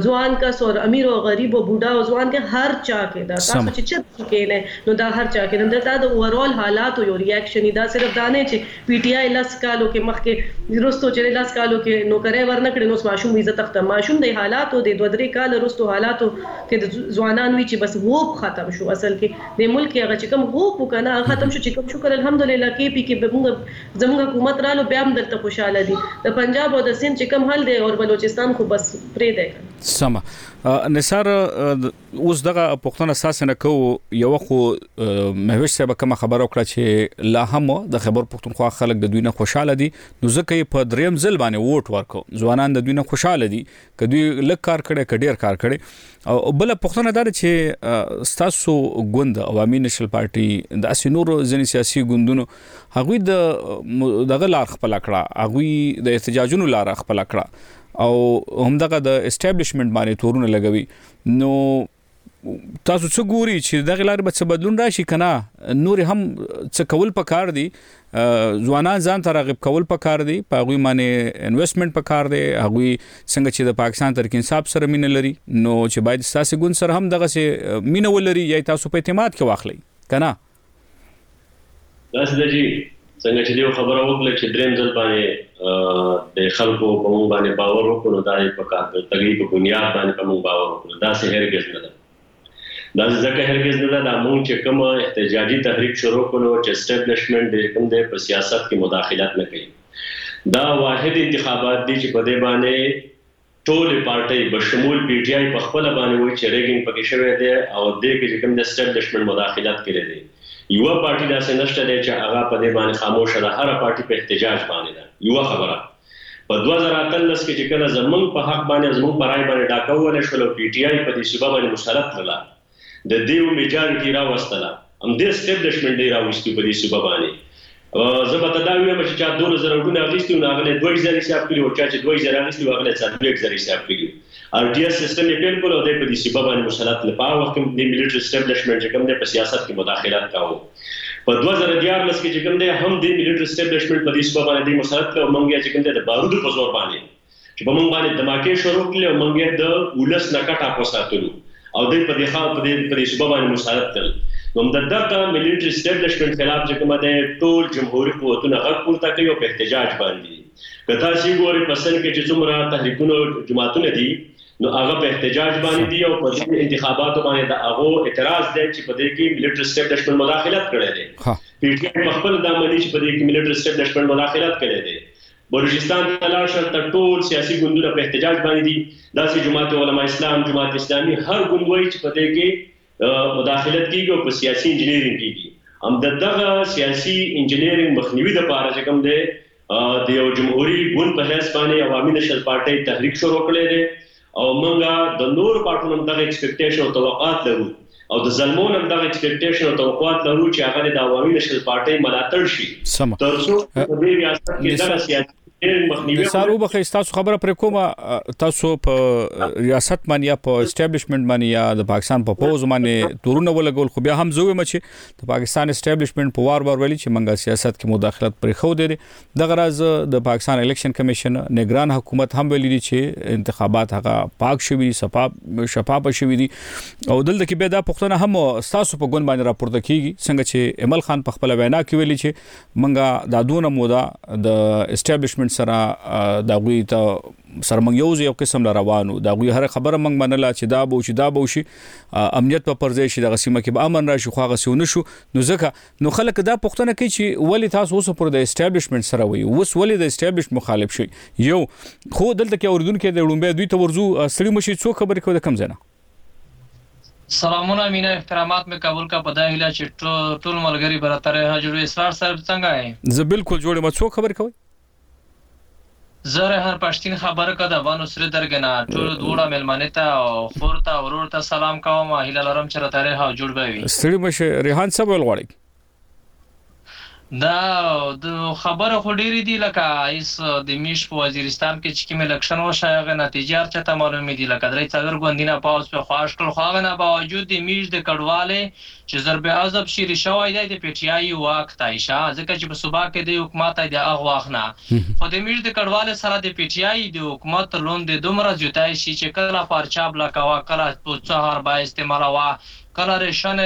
ځوان کس او امیر او غریب او بوډا او ځوان کس هر چا کې ده تاسو چې چرته هم کېنئ نو دا هر چا کې ده دا د اوورال حالاتو یو ریاکشن وي دا صرف دا نه وي چې پي ټي آی لس کالو کې مخکې وروسته چې لس کالو کې نوکرۍ ورنه کړې نو اوس ماشوم وایي زه تښتم ماشوم د حالاتو د دوه درې کاله وروسته حالاتو کې د ځوانان وي چې بس هوپ ختم شو اصل کې د ملک کې هغه چې کوم هوپ و که نه هغه ختم شو چې کوم شکر الحمدلله کې پي کې به موږ زموږ حکومت رالو بیا هم دلته خوشحاله دي د پنجاب او د سند چې کوم حل دی اور بلوچستان خو بس پریدی کنه. سمه نثار اوس دغه پښتنه ساس نه کو یو خو مهوش صاحب کوم خبر او کړه چې لا هم د خبر پښتونخوا خلک د دوی نه خوشاله دي نو ځکه په دریم ځل باندې ووټ ورکو ځوانان د دوی نه خوشاله دي که دوی لږ کار کړي که ډیر کار کړي او بل پښتنه دار چې ستاسو ګوند عوامي نېشنل پارټي د اسنورو ځینې سیاسي ګوندونو هغه د دغه لار خپل کړه هغه د احتجاجونو لار خپل کړه او همدغه د اسټابلیشمنت باندې تورونه لګوي نو تاسو څه ګوري چې دغه لارې به څه بدلون راشي کنه نور هم څه کول پکار دي ځوانان ځان ته راغب کول پکار دي په غوي معنی انویسټمنټ پکار دي هغه څنګه چې د پاکستان تر انصاف سره مين لري نو چې باید تاسو ګون سره هم دغه سي مين ولري یا تاسو په اعتماد کې واخلي کنه داسې ده چې څنګه چې دیو خبره وکړه چې دریم ځل باندې د خلکو په مونږ باندې باور وکړو نو دا یې په کار د تګي په بنیاد باندې په مونږ باور وکړو دا سه هرګز نه ده دا ځکه هرګز نه ده دا مونږ چې کوم احتجاجي تحریک شروع کړو چې اسټابلیشمنت د کوم د په سیاست کې مداخلت نه کوي دا واحد انتخابات دي چې په دې باندې ټولې پارټۍ بشمول پي ټي آی په خپله باندې وایي چې ریګنګ پکې شوی دی او دې کې چې کوم دی سټیبلشمنټ مداخلت کړی دی یوه پارټي داسې نشته دی چې هغه په دې باندې خاموشه ده هره پارټي په احتجاج باندې ده یوه خبره په دوه زره اتلس کې چې کله زمونږ په حق باندې او زمونږ په رای باندې ډاکه ووهل شول او پي ټي آی په دې صوبه باندې مسلط کړله د دیو میجارټی راوستله هم دی اسټبلشمنټ دی راوستی په دی صوبه باندی زه به ته دا ویم چی چا دولس زره وډونه اغیستی وو نو هغه له دوه ایزر حساب کړی او چا چی دوه ایزر اغیستی وو هغه له څلوی ایکزر حساب کړی وو ار ټی ایس سیستم یی پیل کړو او دی په دی صوبه باندی مسلط له په هغه وخت کی هم دی ملیټری اسټبلشمنټ چی کوم دی په سیاست کی مداخلت کاوه په دوه زره دیارلس کی چی کوم دی هم دی ملیټری اسټبلشمنټ په دی صوبه باندی دی مسلط کړو او مونږ بیا چی کوم دی د بارودو په زور باندی چې په موږ باندې دماکې شروع کړلې او موږ یې د ولس نه کټ اپ وساتلو او دوی په دې خا په دې په دې صوبه باندې مسلط کړل نو همدا دغه مليټري اسټبلشمنټ خلاف چې کومه ده ټول جمهوري قوتونه غږ پورته کوي او په احتجاج باندې دي که تاسو ګورئ په سن کې چې څومره تحریکونه جماعتونه دي نو هغه په احتجاج باندې دی او په دې انتخاباتو باندې د هغه اعتراض دی چې په دې کې ملټری اسټابلیشمنت مداخلت کړی دی پی ټی آی په خپل د عملی چې په دې کې ملټری اسټابلیشمنت مداخلت کړی دی بلوچستان ته لاړ شه هلته ټول سیاسي ګوندونه په احتجاج باندې دي داسې جماعت علماء اسلام جماعت اسلامي هر ګوند وایي چې په دې کې مداخلت کیږي او په سیاسي انجنیرنګ کیږي هم د دغه سیاسي انجنیرنګ مخنیوي لپاره چې کوم دی د یو جمهوري ګوند په حیث باندې عوامي نشل پارټۍ تحریک شروع کړی دی او موږ د نور پارټونو هم دغه ایکسپیکټیشن او توقعات لرو او د زلمو هم دغه ایکسپیکټیشن او توقعات لرو چې هغه د عوامي نشل پارټۍ ملاتړ شي تر څو په دې ریاست کې دغه سیاسي نثارو بخې تاسو خبره پر کومه تاسو په ریاست باندې یا په اسټابلیشمنت باندې یا د پاکستان په پوز باندې تورونه ولګول خو بیا هم زوی مچ د پاکستان اسټابلیشمنت په وار وار ویلي چې منګه سیاست کې مداخلت پر خو دي دغه راز د پاکستان الیکشن کمیشن نگران حکومت هم ویلي دي چې انتخابات هغه پاک شوي دي شفاف شفاف شوي دي او دلته کې به دا پښتنه هم تاسو په ګوند باندې راپورته کیږي څنګه چې عمل خان په خپل وینا کې ویلي چې منګه دا دونه موده د اسټابلیشمنت سره دا غوي ته سره موږ یو یو قسم لا روانو دا غوي هر خبره موږ منله چې دا بو چې دا بو شي امنیت په پرځې شي د غسیمه کې به امن راشي خو غسیونه شو نو ځکه نو خلک دا پوښتنه کوي چې ولې تاسو اوس پر د اسټابلیشمنت سره وي اوس ولې د اسټابلیشمنت مخالف شي یو خو دلته کې اوریدونکو د وړومبه دوی ته ورزو ستړي مشي څو خبرې کوي د کم ځنه سلامونه مینه احترامات مې قبول کا په دا هیله چې ټول ملګری برتره ها جوړوي اسرار صاحب څنګه یې زه بالکل جوړ ما څو خبر کوي زر هر پشتین خبر که د ونو سره درګ نه ټولو دوړه ملمنی ته او خور ته ورور ته سلام کوم هیله لرم چې راته ریحا جوړ به وي. ستړي مشه ریحان څه ویل غواړي. دا د خبره خو ډېرې دي لکه ایس د میش په وزیرستان کې چې کوم الکشن وشه هغه نتیجې هر چاته معلومې دي لکه درې څلور ګوندینه پاوځ په خواش کړل خو هغه نه باوجود د میش د کډوالې چې ضرب عضب شیری شوی دی د پی ټی آی یو واک تای شه ځکه چې په صوبه کې دی حکومت تای د اغ واخ نه خو د میژ د کډواله سره د پی ټی آی د حکومت لون دی دومره زیوتای شی چې کله پارچه بلا کوه کله په څه هر بای استعماله وه کله ریشن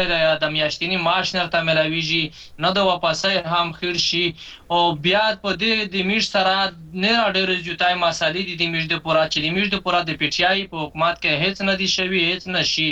د میاشتینی معاش نرته ملاویژی نه د واپسای هم خیړ شی او بیا په دی د میژ سره نیره ډیره زیوتای مسالی دی د میژ د پوره چې د میژ د پوره د پی ټی آی په حکومت کې هیڅ نه دی شوی هیڅ نه شی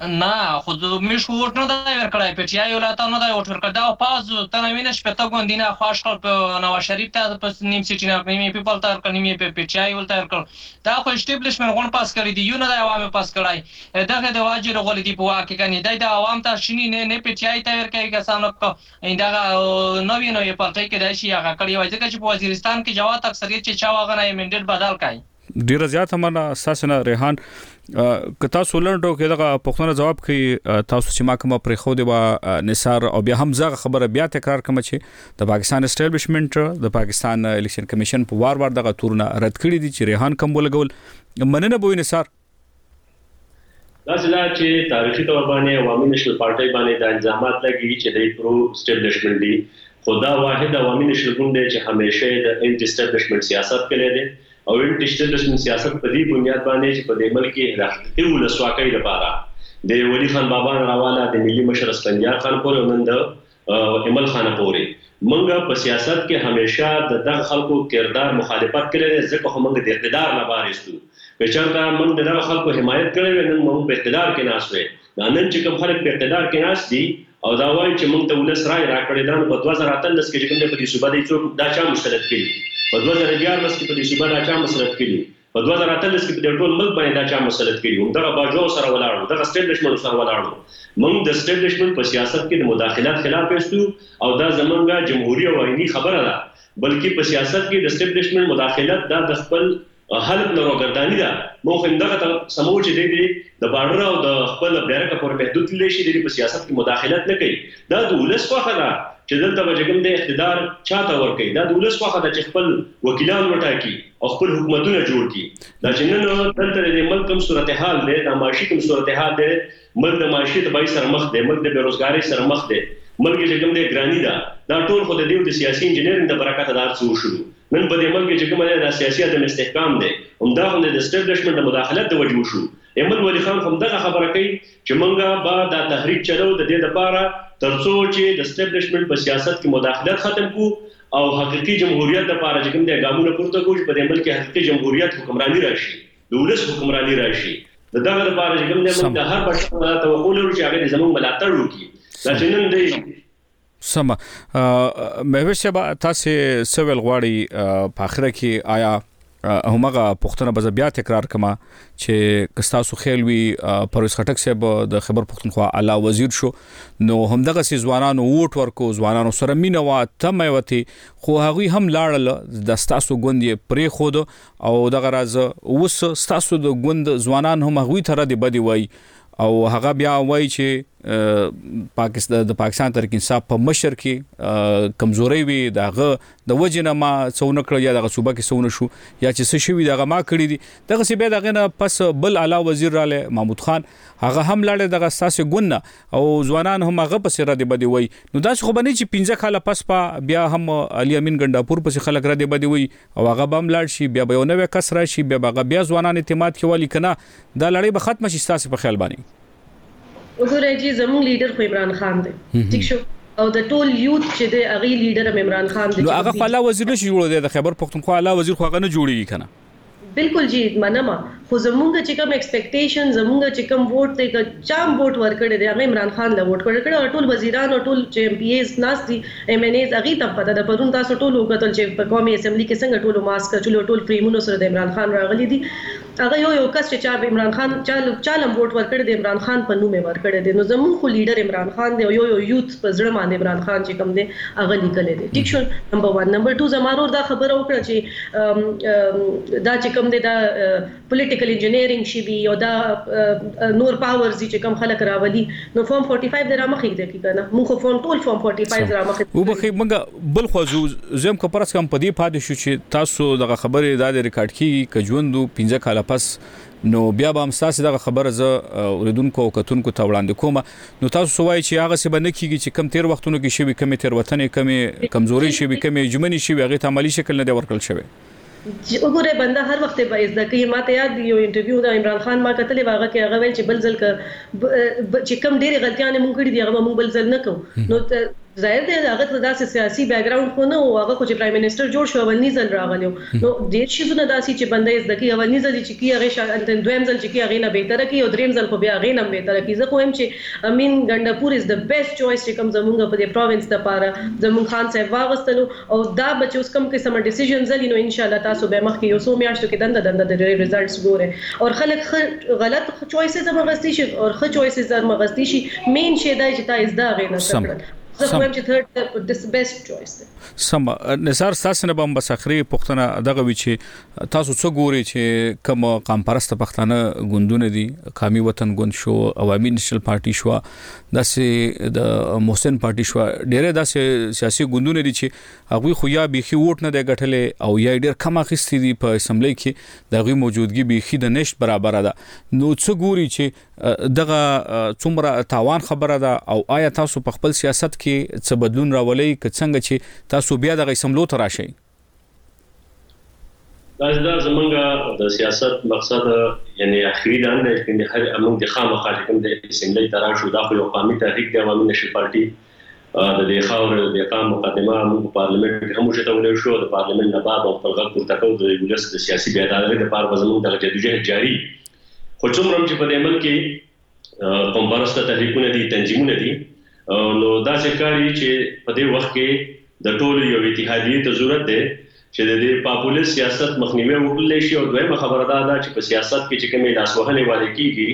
نه خو میش خو ووټ نه دی ورکړی پی ټی آی ولا ته نه دی ووټ ورکړی دا پاز ته نه وینه شپته ګوندی نه خواش کړ په نواز شریف ته پس نیم سیټی نه نیم پیپل ته ورکړ نیم په پی ټی آی ولته ورکړ دا خو اسټیبلیشمنت غون پاس کړی دی یو نه دی عوام پاس کړی دغه د واجر غول دی په واکه کنی دی د عوام ته شینی نه نه پی ټی آی ته ورکوي کسانو کو اندغه نوې نوې پارټۍ کې دای شي هغه کړی وای ځکه چې په وزیرستان کې جوات اکثریت چې چا واغنه منډیټ بدل کړي ډیره زیاته مننه تاسو نه ریحان که تاسو لنډو کې دغه پښتنه جواب کوي تاسو چې ما کوم پرې خو دی وا نثار او بیا هم زغه خبره بیا تکرار کوم چې د پاکستان اسټابلیشمنت د پاکستان الیکشن کمیشن په وار وار دغه تورونه رد کړی دي چې ریحان کم ولګول مننه بوې نثار داسې ده چې تاریخي طور باندې عوامي نېشنل پارټۍ باندې دا الزامات لګي چې دی پرو اسټبلشمنټ دي خو دا واحد عوامي نېشنل ګوند دی چې همیشه یې د انټي اسټبلشمنټ سیاست کړی دی او انټي اسټبلشمنټ سیاست په دې بنیاد باندې چې په دې ملک کې د حقیقي ولسواکۍ لپاره د ولي خان بابا نه راواله د ملي مشر اسفندیار خان پورې او نن د ایمل خانه پورې مونږ په سیاست کې همیشه د دغه خلکو کردار مخالفت کړی دی ځکه خو مونږ د اقتدار نه بار ایستو که چرته مونږ د دغه خلکو حمایت کړی وای نن به مونږ په اقتدار کې ناست وای دا نن چې کوم خلک په اقتدار کې ناست دي او دا وایي چې مونږ ته ولس رای راکړی دا نو په 2018 کې چې کوم دی په دې صوبه دی څوک دا چا مسلط کړي په 2014 کې په دې صوبه دا چا مسلط کړي په دوه زره اتلس کې په دې ټول ملک باندې دا چا مسلط کړي هم دغه باجواو سره ولاړ وو دغه سټیبلشمنټ سره ولاړ وو مونږ د سټیبلشمنټ په سیاست کې د مداخلت خلاف یستو او دا زمونږ جمهوري او آئیني خبره ده بلکې په سیاست کې د سټیبلشمنټ مداخلت دا د خپل حلق نه روګرداني ده مونږ خو همدغه ته سموو چې دی دې د باډر او د خپل بیرکه پورې محدود تللی شي دی دې په سیاست کې مداخلت نه کوي دا د ولس خوښه ده چې دلته به چې کوم دی اقتدار چا ته ورکوي دا د ولس خوښه ده چې خپل وکیلان وټاکي او خپل حکومتونه جوړ کړي دا چې نن دلته د ملک کوم صورتحال دی د معاشي کوم صورتحال دی ملک د معاشي تباهي سره مخ دی ملک د بیروزګارۍ سره مخ دی ملک چې کوم دی ګراني ده دا ټول خو د دیو د سیاسي انجینرینګ د برکته دار څه وشول نن په دې ملک چې کوم دی د سیاسي عدم استحکام دی همدا هم د اسټبلیشمنټ د مداخلت د وجې وشو احمد ولي خان همدغه خبره کوي چې مونږ به دا تحریک چلوو د دې لپاره تر څو چې د سټیبلشمنټ په سیاست کې مداخلت ختم کړو او حقیقي جمهوریت لپاره چې کوم دی ګامونه پورته کړو چې په دې ملک کې حقیقي جمهوریت حکمراني راشي د ولس حکمراني راشي د دغه لپاره چې کوم دی مونږ د هر بشر نه دا توقع لرو چې هغه دې زمونږ ملاتړ وکړي دا چې نن دی سم مهوش صاحب تاسو څه ویل غواړي په اخر کې آیا همغه پښتنه به بیا تکرار کما چې کستاسو خیل وی پرویز خټک صاحب د خبر پښتونخوا اعلی وزیر شو نو همدغه سي ځوانانو ووټ ورکو ځوانانو سره مینه وا تمه وتی خو هغه هم لاړل د ستاسو ګوند پرې خود او دغه راز اوس ستاسو د ګوند ځوانان هم هغه تر دې بدی وای او هغه بیا وایي چې پاکستان د پاکستان ترک انصاف په مشر کې کمزوري وي داغه د وجه نه ما څونه کړ یا دغه صوبه کې څونه شو یا چې څه شوی دغه ما کړی دي دغه سی به دغه نه پس بل اعلی وزیر را لې محمود خان هغه هم لاړ دغه ساسې ګونه او ځوانان هم هغه پس را دی بدی وای نو دا خو باندې چې 15 کاله پس پا بیا هم علي امین ګنداپور پس خلک را دی بدی وای او هغه بم لاړ شي بیا به یو نوې کس راشي بیا به بیا ځوانان اعتماد کې والی کنه دا لړۍ به ختمه شي ستاسو په خیال باندې؟ وګوره جی زموږ لیډر خو عمران خان دی ټیک شو او د ټول یوت چې د هغه لیډر عمران خان دی نو هغه خو الله وزیر نشي جوړ دی د خیبر پښتونخوا الله وزیر خو هغه نه جوړیږي کنه بالکل جی منم خو زمونږ چې کوم ایکسپیکټیشن زمونږ چې کوم ووټ دی که چام ووټ ورکړی دی هغه عمران خان له ووټ ورکړی او ټول وزیران او ټول چې ایم پی ایز ناس دي ایم ان ایز هغه ته پته ده پرون تاسو ټول وکتل چې په قومي اسمبلی کې څنګه ټول ماسک چلو ټول فریمونو سره د عمران خان راغلي دي هغه يو يو کس چې چا به عمران خان چا چا له هم ووټ ورکړی دی عمران خان په نوم يې ورکړی دی نو زموږ خو ليډر عمران خان دی او يو يو يوت په زړه باندې عمران خان چې کوم دی هغه ليکلی دی ټيک شول نمبر وان نمبر ټو زما ورور دا خبره وکړه چې دا چې کوم دی دا پوليټيکل انجنيرنګ شي وي او دا نور پاورز دي چې کوم خلک راولي نو فورم 45 دې رامخې ږدي کنه موږ خو فورم ټول فورم 45 رامخې وبخښي موږ بل خوا زو زم که پرس کم پدی پاتې شو چې تاسو دغه خبرې دا د ریکارډ کیږي که ژوندو 15 کاله پس نو بیا به هم تاسو دغه خبره زه اوریدونکو او کتونکو ته وړاندې کوم نو تاسو سوای چې هغه څه به نه کیږي چې کم تیر وختونو کې شوی کمې تیروتنې کمې کمزوري شوی کمې اجمنې شوی هغه ته عملی شکل نه دی ورکړل شوی وګوره بنده هر وخت بئ زده کئ ماته یاد دي یو انټرویو د عمران خان ما کتلې وه هغه کښې هغه ویل چې بل ځل که چې کوم ډیرې غلطیانې مونږ کړې دي هغه به مونږ بل ځل نه کوو نو ظاهر دی هغه خو داسې سیاسي بیګراونډ خو نه وو هغه خو چې پرایم منسټر جوړ شو اولني ځل راغلی وو نو ډیر څیزونه داسې چې بنده یې زده کړي اولني ځل یې چې کړي هغه شانتې دویم ځل چې کړي هغې نه بهتره کړي او دریم ځل خو بیا هغې نه هم بهتره کړي زه خو وایم چې امین ګنډه پور از د بیسټ چوائس چې کوم زمونږ په دې پروونس لپاره زمونږ خان صاحب واغستلو او دا به چې اوس کوم قسم ډیسیژن ځلي نو ان شاءالله تاسو به مخکې یو څو میاشتو کې دنده دنده د دې ریزلټس ګورئ او خلک ښه غلط چوایسز هم اغستي شي او ښه چوایسز هم اغستي شي مین شی دا چې تا یې زده هغې نه څه کړل زه خو وایم چې تھرډ بیسټ چوایس دی. سم نثار ستاسو نه به هم بس اخري پوښتنه دغه وي چې تاسو څه ګورې چې کوم قام پرسته پښتانه ګوندونه دي قامي وطن ګوند شو عوامي نشل پارټي شو داسې د محسن پارټي شو ډېر داسې سیاسي ګوندونه دي چې هغه خو یا بيخي ووټ نه دی ګټلې او یا ډېر کم اخیستي دي په اسمبلی کې د غي موجودګي بيخي د نشټ برابر ده نو څه ګوري چې دغه څومره تاوان خبره ده او آیا تاسو په خپل سیاست کې څه بدلون راولي که څنګه چې تاسو بیا دغه اسمبلو تراشي داسې دا زمونږ د سیاست مقصد یعنی اخري دا نه دی چې هر موږ د خامخا چې کوم د اسمبلی ته راشو دا خو یو قامي تحریک دی عوامي نشي پارټي د دې خاور د اقام مقدمه موږ پارلیمنت کې هم وشتول شو د پارلیمنت نه بعد خپل غږ پورته کوو د ولس د سیاسي بیدارۍ لپاره به زموږ د جدوجهد جاری خو څومره چې په دې ملک کې قوم پرسته تحریکونه دي، تنظیمونه دي، نو داسې ښکاري چې په دې وخت کې د ټولو یوې اتحادیې ته ضرورت دی چې د دې پاپولیست سیاست مخنیوی وکړلی شي او دویمه خبره دا ده چې په سیاست کې چې کومې لاسوهنې وعدې کیږي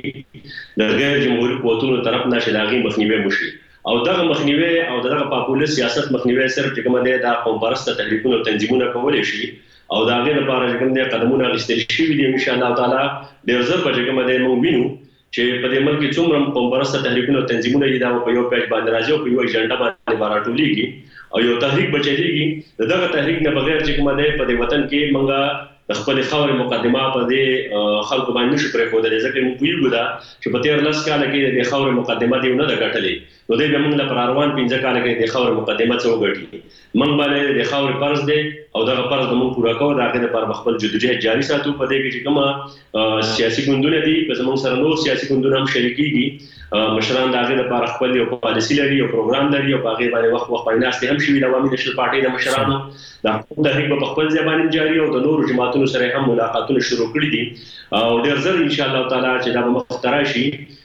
د غیر جمهوري قوتونو طرف نه چې د هغې مخنیوی وشي او دغه مخنیوی او دغه پاپولیست سیاست مخنیوی صرف چې کومه دی دا قوم پرسته تحریکونه او تنظیمونه کولی شي او د هغې لپاره چې کوم دی قدمونه اخیستل شوي دي ان شاء الله تعالی ډېر زر به چې کوم دی موږ وینو چې په دې ملک کې څومره هم قوم پرسته تحریکونه او تنظیمونه دي دا به په یو پیج باندې راځي او په یوه ایجنډا باندې به راټولېږي او یو تحریک به چلېږي د دغه تحریک نه بغیر چې کومه دی په دې وطن کې موږ د خپلې خاورې مقدمه په دې خلکو باندې نشو پرېښودلی ځکه موږ پوهېږو دا چې په تېر لس کاله کې د دې خاورې مقدمه دې ونه ده ګټلې خدای د موږ له په راروان پنځه کاله کې د دې خاورې مقدمه څه وګټي. موږ باندې د دې خاورې فرض دی او دغه فرض به موږ پوره کوو، د هغې لپاره به خپل جدوجهد جاري ساتو، په دې کې چې کوم سیاسي ګوندونه دي، که زموږ سره نور سیاسي ګوندونه هم شریکېږي، مشران د هغې لپاره خپل یو پالیسي لري، یو پروګرام لري او په هغې باندې وخت وخت باندې ناستې هم شوي د عوامي نېشنل پارټۍ د مشرانو. د حقوقو تحریک به په خپل ځای باندې هم جاري او د نورو جماعتونو سره یې هم ملاقاتونه شروع کړي دي او ډېر زر انشاءالله تعالی چې دا به مخ ته راشي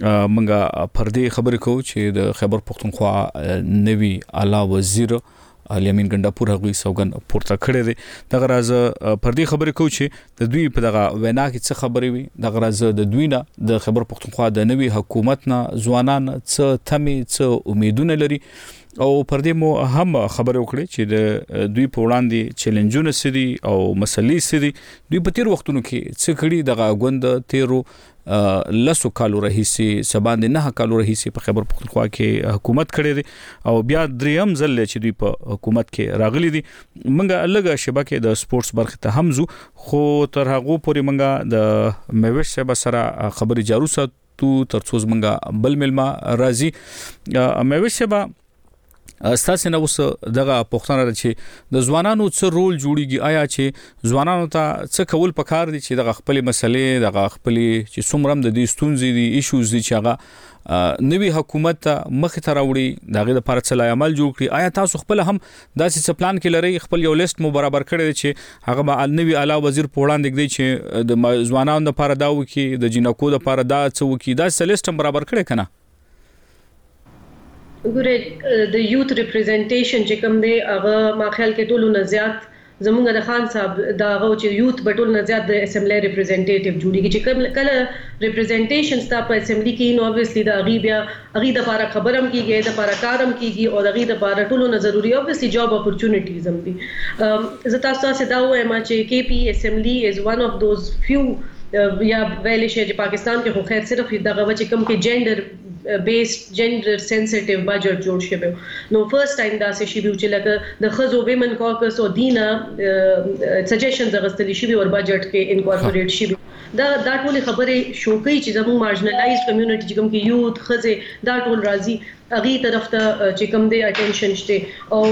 مونږ پر دې خبرې کوو چې د خیبر پښتونخوا نوي اعلی وزیر علي امین ګنډاپور هغوی سوګن پورته کړی دی د غراز پر دې خبرې کو چې د دوی په دغه وینا کې څه خبرې وي د غراز د دوی نه د خبر پښتونخوا د نوي حکومت نه ځوانان څه تمه څه امیدونه لري او پر دې مو هم خبرې وکړې چې د دوی په وړاندې چیلنجونه سدي او مسلې سدي دوی په تیر وختونو کې څه کړي دغه غوند تیرو لسو کالو راهیسې څه باندې نه کالو راهیسې په خیبر پښتونخوا کې حکومت کړی دی او بیا دریم ځل چې دوی په حکومت کې راغلي دي منګه لګه شبکه د سپورتس برخه ته هم زو خو تر هغه پورې منګه د میوش صاحب سره خبري جارو ساتو ترڅو زمنګه بل ملما راځي میوش صاحب ستاسو نه اوس دغه پښتنه ده چې د ځوانانو څه رول جوړیږي آیا چې ځوانانو ته څه کول پکار دي چې دغه خپل مسلې دغه خپل چې څومره د دې ستونزې دي ایشوز دي چې هغه نوی حکومت ته مخ ته راوړي دغه لپاره څه لای عمل جوړ کړي آیا تاسو خپل هم داسې څه پلان کې لري خپل یو لیست مو برابر کړی چې هغه به نوی اعلی وزیر په وړاندې کړي چې د ځوانانو لپاره دا وکي د جنکو لپاره دا څه وکي دا سلیست هم برابر کړی کنه ګوره د یوت ریپریزنټیشن چې کوم دی هغه ما خیال کې ټولو نه زیات زمونږ د خان صاحب د هغه چې یوت به ټولو نه زیات د اسمبلی ریپریزنټیټیو جوړیږي چې کوم کله ریپریزنټیشن ستا په اسمبلی کې نو اوبویسلی د هغه بیا هغه د پاره خبره هم کیږي د پاره کار هم کیږي او د هغه د پاره ټولو نه ضروري اوبویسلی جاب اپورچونټیز هم دي زه تاسو ته هسې دا ووایم چې کې پي اسمبلي از ون اف دوز فیو یا ویلی شی چې پاکستان کې خو خیر صرف دغه وه چې کوم کې جنډر بیس جنډر سینسټیو بجټ جوړ شوی نو فرست ټایم داسې شوي وو چې لکه د ښځو ویمن کوکس او دي نه سجیشنز اخیستل شوي او بجټ کې انکورپوریټ شوي دا دا ټولې خبرې شو کوي چې زموږ مارجنلایز کمیونټي چې کوم کې یوت ښځې دا ټول راځي هغې طرف ته چې کوم دی اټینشن شته او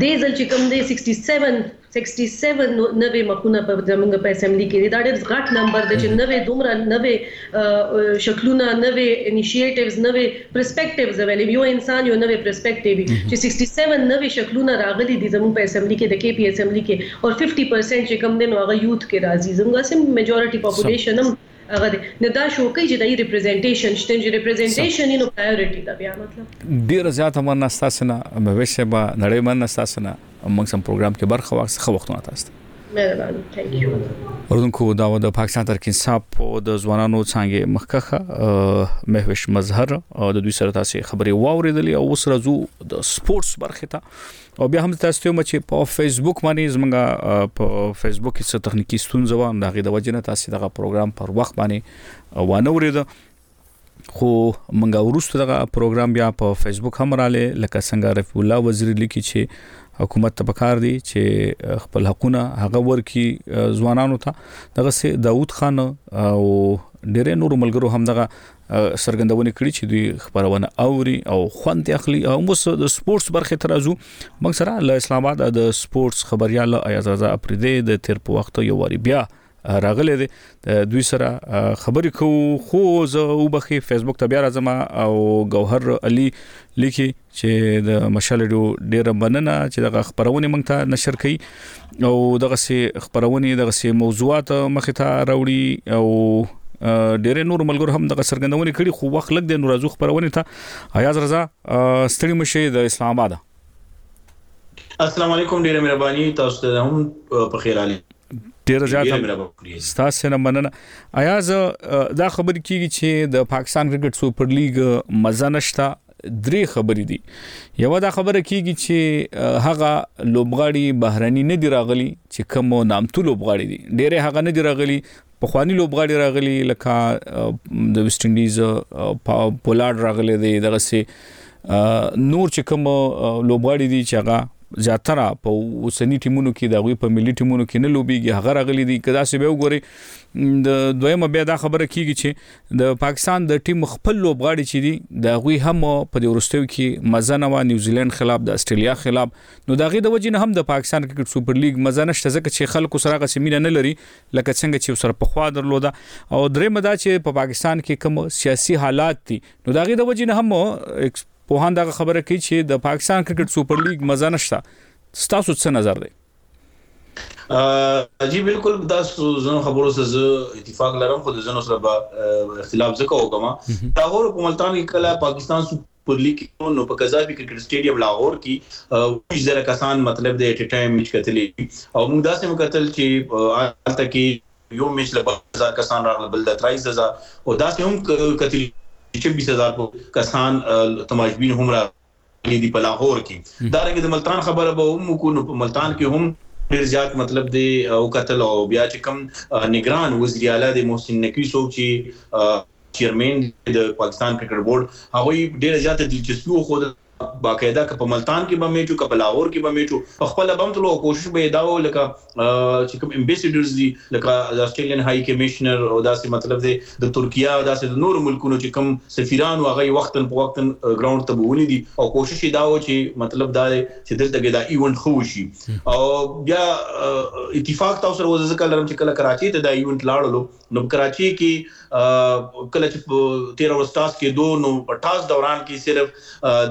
دې ځل چې کوم دی 67 67 نوې مخونه په زمونږ په اسمبلی کې دا ډېر غټ نمبر دی چې نوې دومره نوې شکلونه نوې انیشیټیوز نوې پرسپیکټیوز ویلې یو انسان یو نوې پرسپیکټیو چې 67 نوې شکلونه راغلي دي زمونږ په اسمبلی کې د کې پی اسمبلی کې او 50% چې کوم دی نو هغه یوت کې راځي زمونږ سم میجورټي پاپولیشن هم هغه دی نو دا شو کوي چې دای ریپرزینټیشن شته چې ریپرزینټیشن نو پرایورټي دا بیا مطلب ډیر زیات مننه تاسو نه مبیش صاحب نړۍ مننه تاسو نه موږ سم پروګرام کې برخه واخیسته خو وختونه تاسو ته مهرباني ثانک یو ورونکو دا و د پاکستان تر انصاف او د ځوانانو څنګه مخکخه مهوش مظهر او د دوی سره تاسو خبرې واوریدلې او سره زو د سپورتس برخه ته او بیا هم تاسو ته چې په فیسبوک باندې زمونږه په فیسبوک کې څه تخنیکی ستونزه و هم دغه د وجنه تاسو دغه پروګرام پر وخت باندې وانه ورید خو منګه ورسره دغه پروګرام بیا په فیسبوک هم رااله لکه څنګه رفیع الله وزیر لیکي چې حکومت ته پکار دی چې خپل حقونه هغه ورکی ځوانانو ته دغه سه داوود خان او ډېر نور ملګرو هم دغه څرګندونه کړې چې دوی خبرونه اوري او خوند اخلي او موږ د سپورتس برخه ترازو موږ سره له اسلام آباد د سپورتس خبريال ایاز رضا اپریدي د تیر په وخت یو واری بیا راغله دي دوی سره خبرې کوو خو زه وبخي فیسبوک ته بیا راځم او ګوهر علي لیکي چې د مشال ډو ډیره مننه چې دغه خبرونه مونږ ته نشر کړي او دغه سي خبرونه دغه سي موضوعات مخ ته راوړي او ډېر نور ملګر هم دغه سرګندونه کړي خو وخت لګ د نورازو خبرونه ته ایاز رضا ستړي مشه د اسلام آباد السلام علیکم ډیره مهرباني تاسو ته هم په خیر علي ډیر زیات ستاسو نه مننه ایاز دا خبر کیږي چې د پاکستان کرکټ سپر لیګ مزه نشتا درې خبرې دي یو دا خبره کیږي چې هغه لوبغاړي بهرني نه دی راغلي چې کوم نامتو لوبغاړي دي ډېر هغه نه دی راغلي په خواني لوبغاړي راغلي لکه د ویسټ انډیز پولارد راغلي دی دغه سي نور چې کوم لوبغاړي دي چې هغه زیاتره په اوسنی ټیمونو کې د غوي په ملي ټیمونو کې نه لوبيږي هغه راغلي دي کدا سه به وګوري د دویمه بیا دا خبره کیږي چې د پاکستان د ټیم خپل لوبغاړي چې دي د غوي هم په دې ورستیو کې مزنه و نیوزیلند خلاف د استرالیا خلاف نو دا غي د وجې نه هم د پاکستان کرکټ سپر لیګ مزنه شته ځکه چې خلکو سره غو سیمینه نه لري لکه څنګه چې سره په خوا درلوده او درې مدا چې په پاکستان کې کوم سیاسي حالات دي نو دا غي د وجې نه هم په هان دا خبره کوي چې د پاکستان کرکټ سپر لیګ مزنه شته ستاسو څه نظر دی جی بالکل دا زنو خبرو سره زه اتفاق لرم خو د زنو سره به اختلاف زکه وکم لاهور په ملتان کې کله پاکستان سپر لیګ نو په قذافي کرکټ سټیډیم لاهور کې ویش زره کسان مطلب د اټ ټایم میچ کتلې او موږ داسې مکتل چې حالت کې یو میچ له 10000 کسان راغله بل د 30000 او داسې هم کتل چې 20000 کسان تماشبین هم راغله کړي دي په لاهور کې دارنګه د ملتان خبره به هم وکړو نو په ملتان کې هم ډیر زیات مطلب دی او قتل او بیا چې کوم نگران وزیر اعلی د محسن نقوی څوک چې چیرمن د پاکستان کرکټ بورډ هغه ډیر زیات دلچسپي و خو باقاعده که په ملتان کې به میچو که په لاهور کې به میچو په خپل بم تلو کوشش به دا و لکه چې کوم امبیسډرز دي لکه د استرالین های کمشنر او داسې مطلب دی د ترکیه او داسې د نورو ملکونو چې کوم سفیران او هغه وخت په وخت ګراوند ته بوونی دي او کوشش دا و چې مطلب دا دی چې دلته کې دا ایونت خو شي او بیا اتفاق تاسو سره وځه کله چې کله کراچي ته دا ایونت لاړلو نو په کراچي کې کله چې په تیره ورځ ټاس کېدو نو په ټاس دوران کې صرف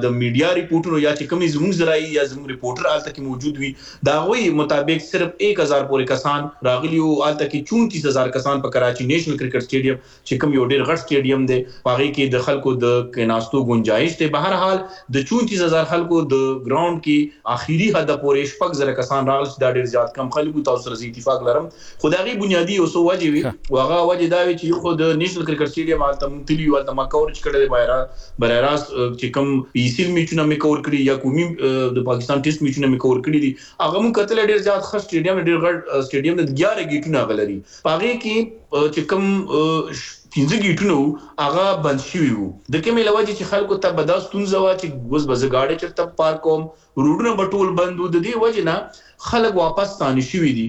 د میډیا رپورټونو یا چې کومې زموږ ذرایع یا زموږ رپورټر هلته کې موجود وي د هغوی مطابق صرف 1000 پورې کسان راغلي وو هلته کې 34000 کسان په کراچي نیشنل کرکټ سټیډیم چې کوم یو ډیر غټ سټیډیم دی په هغه کې د خلکو د کیناستو گنجائش دی بهر حال د 34000 خلکو د ګراوند کې اخیری حد پورې شپږ زره کسان راغلي چې دا ډیر زیات کم خلکو تاسو سره اتفاق لرم خو د هغې بنیادي یو څو وجې وې او هغه وجې دا وې چې یو خو د نیشنل کرکټ سټیډیم هلته موږ تللي یو، هلته ما کورج کړی دی برای راست چې کوم پي ای سي ایل میچونه مې کور کړي یا قومي د پاکستان ټیسټ میچونه مې کور کړي دي، هغه موږ کتلی ډېر زیات ښه سټیډیم دی، ډېر غټ سټیډیم دی، ګیاره ګیټونه هغه لري، په هغې کې چې کوم پنځه ګیټونه وو هغه بند شوي وو، د کومې له وجې چې خلکو ته به دا ستونزه وه چې اوس به زه ګاډی چېرته پارک کوم، روډونه به ټول بند وو، د دې وجې نه خلک واپس ستانه شوي دي.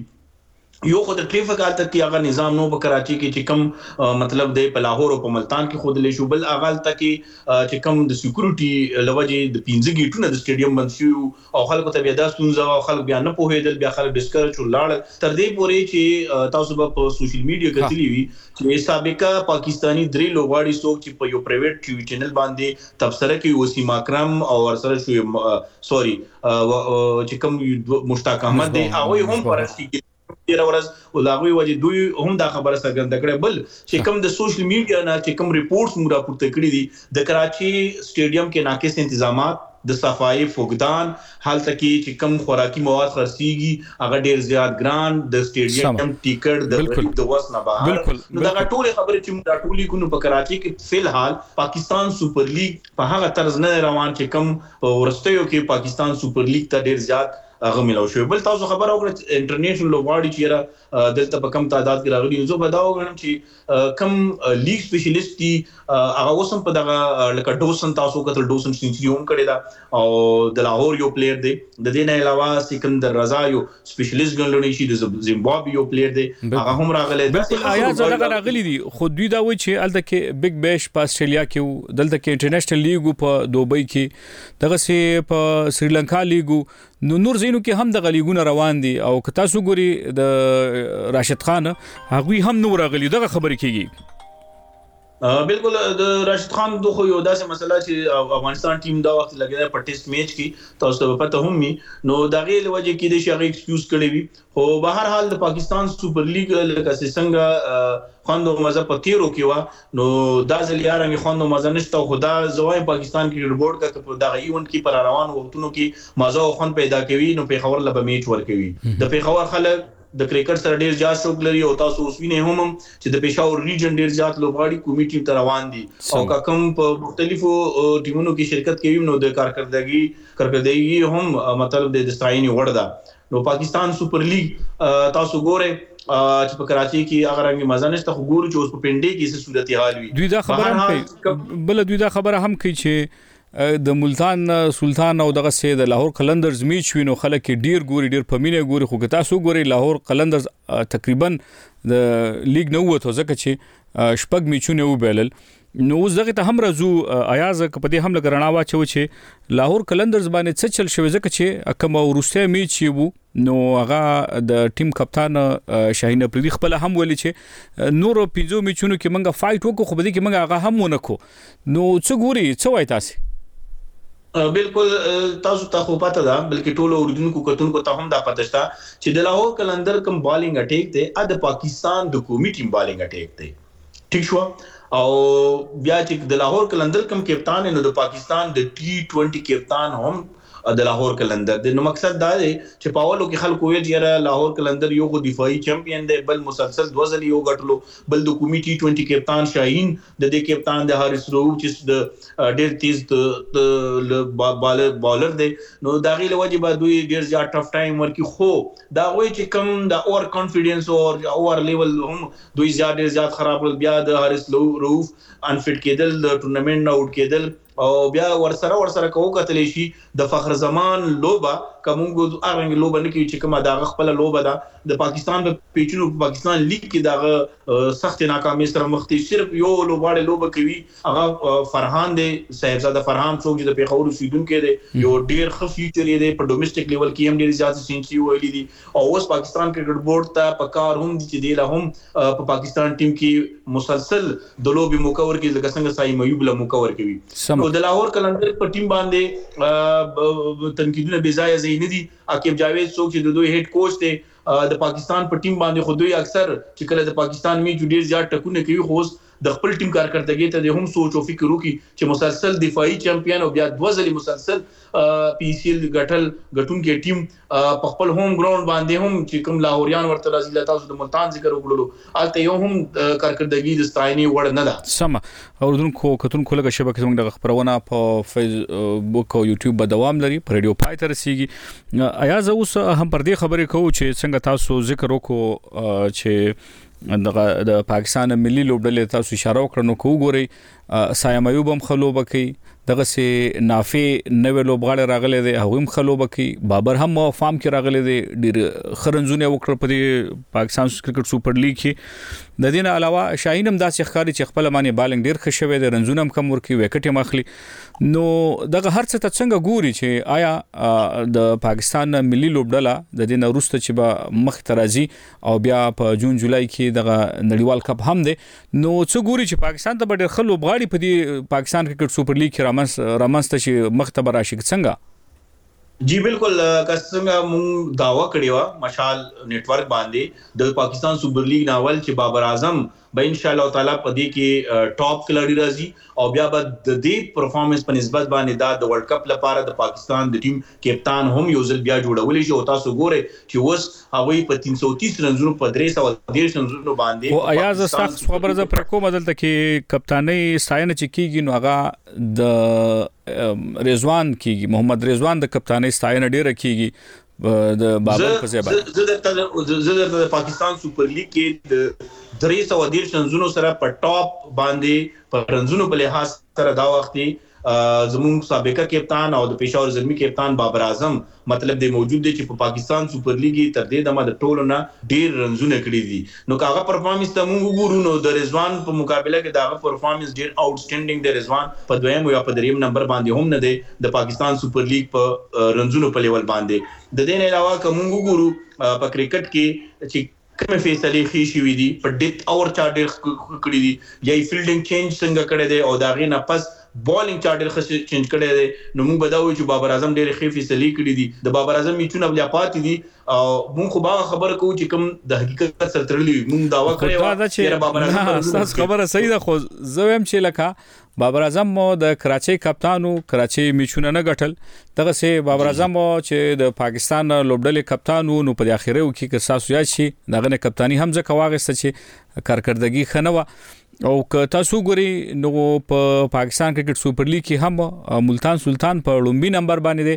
يو خو د ټريفک هلته کې هغه نظام نو په کراچي کې چې کوم مطلب دی په لاهور او په ملتان کې خودلې شو بل هغه هلته کې چې کوم د سکیورټي لوجې د پنځه ګیټونه د سټیډیم بند شو او خلکو ته بیا دا ستونزه او خلک بیا نه پوهېدل بیا خلک ډیسکرچ لاړ تر دې پورې چې تاسو به په سوشل میډیا کې تللی وي چې سابقه پاکستانی درې لوغاړي څوک چې په یو پرایویټ ټي وي چینل باندې تبصره کوي وسیم اکرم او ورسره شو سوري چې کوم مشتاق احمد دی هغه هم پرست کیږي تیر ورځ او دا غوي وجه دوی هم دا خبره څرګنده کړې بل چې کوم د سوشل میډیا نه چې کوم ریپورتس مو راپورته کړی دي د کراچي سټیډیم کې ناقص انتظامات د صفای فقدان حالت کې چې کم خوراکي مواد خرسيږي هغه ډیر زیات ګران د سټیډیم ټیکټ د غریب د وس نه بهر نو دا ټول خبرې چې موږ ټولې کو نو په کراچي کې فل حال پاکستان سپر لیګ په هغه طرز نه دی روان چې کوم په ورستیو کې پاکستان سوپر لیګ ته ډیر زیات هغه ملاو شوی بل تاسو خبره وکړه چې انټرنیشنل لوبغاړي چې یره دلته په کم تعداد کې راغلي زه به دا وګڼم چې کم لیګ سپیشلیست دي هغه اوس هم په دغه لکه ډوسن تاسو کتل ډوسن سنچري هم کړې ده او د لاهور یو پلیر دی د دې نه علاوه سکندر رضا یو سپیشلیست ګڼلړی شي د زیمبابوی یو پلیر دی هغه هم راغلی بالکل آیا زړه راغلی دی خو دوی دا وایي چې الته کې بیگ بیش په استرالیا کې وو دلته کې انټرنیشنل لیګ په دوبۍ کې دغه سي په سریلانکا لیګ نو نور زینو کې هم د غلیګونه روان دي او که تاسو ګوري د راشد خان هغه هم نور غلی دغه خبرې کیږي بلکل د راشد خان د خو یو داسې مسله چې افغانستان ټیم دا وخت لګیا په ټیسټ میچ کې تاسو ته پته هم وي نو دا غي لوجه کې د شغه ایکسکیوز کړی وي خو به هر حال د پاکستان سپر لیګ لکه څنګه خوند او مزه په تیرو کې و نو دا ځل یارنګ خوند او مزه نشته خو دا زوای پاکستان کې ریبورډ کا په دغه ایونت کې پر روان وختونو کې مزه او خوند پیدا کوي نو پیښور لبه میچ ورکوي د پیښور خلک د کرکټ سره ډېر زیات شوق لري او تاسو اوس وینئ هم چې د پېښور ریجن ډېر زیات لوبغاړي قومي ټیم ته روان دي او که کوم په مختلفو ټیمونو کې شرکت کوي هم نو د کارکردګي کارکردګي یې هم مطلب دی د ستاینې وړ ده نو پاکستان سوپر لیګ تاسو ګورئ چې په کراچۍ کې هغه رنګ مزه نشته خو ګورو چې اوس په پنډې کې څه صورتحال وي دوی دا خبره هم کوي بله دوی دا خبره هم کوي چې د ملتان سلطان او دغه سي د لاهور قلندرز میچ وینو خلک ډیر ګوري ډیر په مینه ګوري خو که تاسو ګوري لاهور قلندرز تقریبا د لیګ نه وته ځکه چې شپږ میچونه وبېلل نو اوس دغه ته هم راځو ایاز که په دې هم لګرنا واچو چې لاهور قلندرز باندې څه چل شوی ځکه چې کوم ورسته میچ وو نو هغه د ټیم کپتان شاهین اپریدي خپل هم ویلي چې نور پنځو میچونو کې موږ فایټ وکړو خو بده کې موږ هغه هم ونکو نو څه ګوري څه وای تاسو بالکل تاسو ته خو پته ده بلکې ټولو اوریدونکو کتونکو ته هم دا پته شته چې د لاهور کلندر کوم بالینګ اټیک دی ا د پاکستان د قومي ټیم بالینګ اټیک دی ټیک شو او بیا چې د لاهور کلندر کم کپتان نو د پاکستان د ټي 20 کپتان هم د لاهور کلندر دی نو مقصد دا دی چې په اولو کې خلکو ویل چې لاهور کلندر یو خو دفاعي چمپیون دی بل مسلسل دوه ځلې یو غټلو بل د کومي ټي 20 کپتان شاهین د دې کپتان د هاریس رو چې د ډیر تیز د بالر دی نو دا غي لوجه به دوی ډیر زیات ټف ټایم ورکی خو د هغوی چې کوم د اوور کانفیډنس او اوور لیول هم دوی زیات ډیر زیات خراب کړل بیا د هاریس روف ان فټ کیدل د ټورنمنټ نه اوټ کیدل او بیا ورسره ورسره کو کتلی شي د فخر زمان لوبه کومو ارنګ لوبه نه کوي چې کومه داغه خپل لوبه ده د پاکستان په پیچونو په پاکستان لیګ کې داغه سخت ناکامي سره مخ دي صرف یو لوباړي لوبه کوي هغه فرهان دی صاحبزاده فرهان څوک چې د پیښور اوسیدونکی دی یو ډیر ښه فیوچر یې دی په ډومېسټک لیول کې هم ډیر زیات سینچری ویلي دي او اوس پاکستان کرکټ بورډ ته په کار هم دي چې دی له هم په پاکستان ټیم کې مسلسل د لوبي موقع ورکړي لکه څنګه ساي ميوب له موقع ورکوي نو د لاهور کلندر په ټیم باندې تنقیدونه بې ځای ځای نه دي عقیب جاوید څوک چې د دوی هډ کوچ دی د پاکستان په ټیم باندې خو دوی اکثر چې کله د پاکستان میچ ډیر زیات ټکونه کوي خو اوس د خپل ټیم کارکردګۍ ته دې هم سوچ او فکر وکړي چې مسلسل دفاعي چمپیان او بیا دوه ځلې مسلسل پي سي ال ګټل ګټونکی ټیم په خپل هوم ګراوند باندې هم چې کوم لاهوریان ورته راځي له تاسو د ملتان ذکر وکړلو الته یو هم کارکردګي د ستاینې وړ نه ده سمه اوردونکو کتونکو لګه شبکه زموږ د خبرونه په فیسبوک او یوټیوب به دوام لري په ریډیو پای ته رسیږي ایا زه اوس هم پر دې خبرې کوم چې څنګه تاسو ذکر وکړو چې دغه د پاکستان ملي لوبډلې تاسو اشاره وکړه نو کو ګوري سایم ایوب هم خلوب کوي دغه سي نافي نوې لوبغاړي راغلي دي هغه هم خلوب کوي بابر هم فارم کې راغلي دي ډیر خرنزونه وکړ په پاکستان کرکټ سپر لیګ کې د دې نه علاوه شاهین هم داسې ښکاری چې خپل معنی بالنګ ډیر ښه شوی دی رنزونه هم کم ورکی وکټ مخلي نو دغه هر څه ته څنګه ګوري چې آیا د پاکستان ملي لوبډله د دې نه روسته چې به مخ ترازی او بیا په جون جولای کې دغه نړیوال کپ هم دی نو څه ګوري چې پاکستان ته به ډېر خل وبغاړي په دې پاکستان کرکټ سپر لیګ کې رامنس رامنس ته چې مخ ته راشي څنګه جی بالکل که څنګه مونږ داوا کړې و مشال نتورک باندې د پاکستان سپر لیګ ناول چې بابر اعظم به ان شاء الله تعالی په دې کې ټاپ کلاړي راځي او بیا به د دې پرفارمنس په نسبت باندې دا د ورلډ کپ لپاره د پاکستان د ټیم کپتان هم یو ځل بیا جوړولی شي او تاسو ګورئ چې اوس هغوی په تین سوه تیس رنزونو په درې سوه دېرش رنزونو باندې خو ایا زه ستاسو څه خبره زه پرې کوم دلته کې کپتانۍ ستاینه چې کیږي نو هغه د رضوان کیږي محمد رضوان د کپتانۍ ستاینه ډیره کیږي د بابر په ځای باندې زه درته زه درته د پاکستان سپر لیګ کې د 313 رنزونو سره په ټاپ باندې په رنزونو په لحاظ سره دا وخت زموږ سابقه کپتان او د پېښور زلمی کپتان بابر اعظم مطلب دی موجود دی چې په پاکستان سپر لیګ تر دې دمه د ټولو نه ډیر رنزونه کړی دي نو که هغه پرفارمنس ته موږ وګورو نو د رضوان په مقابله کې د هغه پرفارمنس ډېر آوټ سټېنډنګ دی، رضوان په دویم یا په درېیم نمبر باندې هم نه دی، د پاکستان سوپر لیګ په رنځونو په لېول باندې د دې نه علاوه که موږ وګورو په کرکټ کې چې کومې فېصلې ښې شوې دي په ډېپت اور چا ډېر ښه کړي دي یا یې فیلډنګ چېنج څنګه کړی دی او د هغې نه پس بالنګ چا ډېر ښه چېنج کړی دی نو موږ به دا ووایو چې بابر اعظم ډېرې ښې فېصلې کړي دي د بابر اعظم میچونه بیا پاتې دي او مونږ خو باغه خبره کوو چې کوم د حقیقت سره تړلې وي مونږ داوا کړې و چې بابر اعظم تاسو خبره صحیح ده خو زه ویم چې لکه بابر اعظم مو د کراچۍ کپتانو کراچۍ میچونه نه غټل دغه سه بابر اعظم مو چې د پاکستان لوبډلې کپتان وو نو په اخیره و کې که تاسو یاد شي دغه نه کپتانی هم ځکه واغسته چې کارکردګي خنه و او که تاسو ګوري نو په پاکستان کرکټ سپر لیګ کې هم ملتان سلطان په لومبي نمبر باندې دی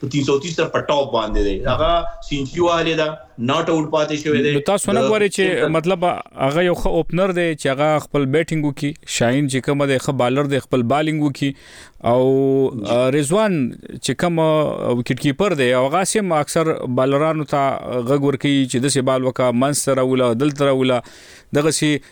په تین سو تیس په ټاپ باندې دی هغه سینچری وهلې ده ناټ اوټ پاتې شوی دی نو تاسو نه غواړي چې مطلب هغه یو ښه اوپنر دی چې هغه خپل بیټینګ وکي شاهین چې کوم دی ښه بالر دی خپل بالینګ وکي او رضوان چې کوم وکټ کیپر دی او هغه سم اکثر بالرانو ته غږ ورکي چې د سیبال وکا منستر ولا دلتر ولا دغه سي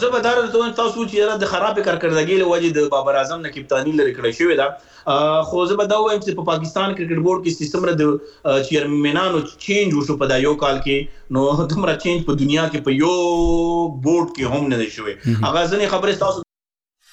زه به دا درته وایم تاسو وویل چې یاره د خرابې کارکردګۍ له وجې د بابر اعظم نه کپتاني لرې کړی شوې ده خو زه به دا ووایم چې په پاکستان کرکټ بورډ کې چې څومره د چیئرمینانو چینج وشو په دا یو کال کې نو دومره چینج په دنیا کې په یو بورډ کې هم نه دی شوی هغه ځینې خبرې ستاسو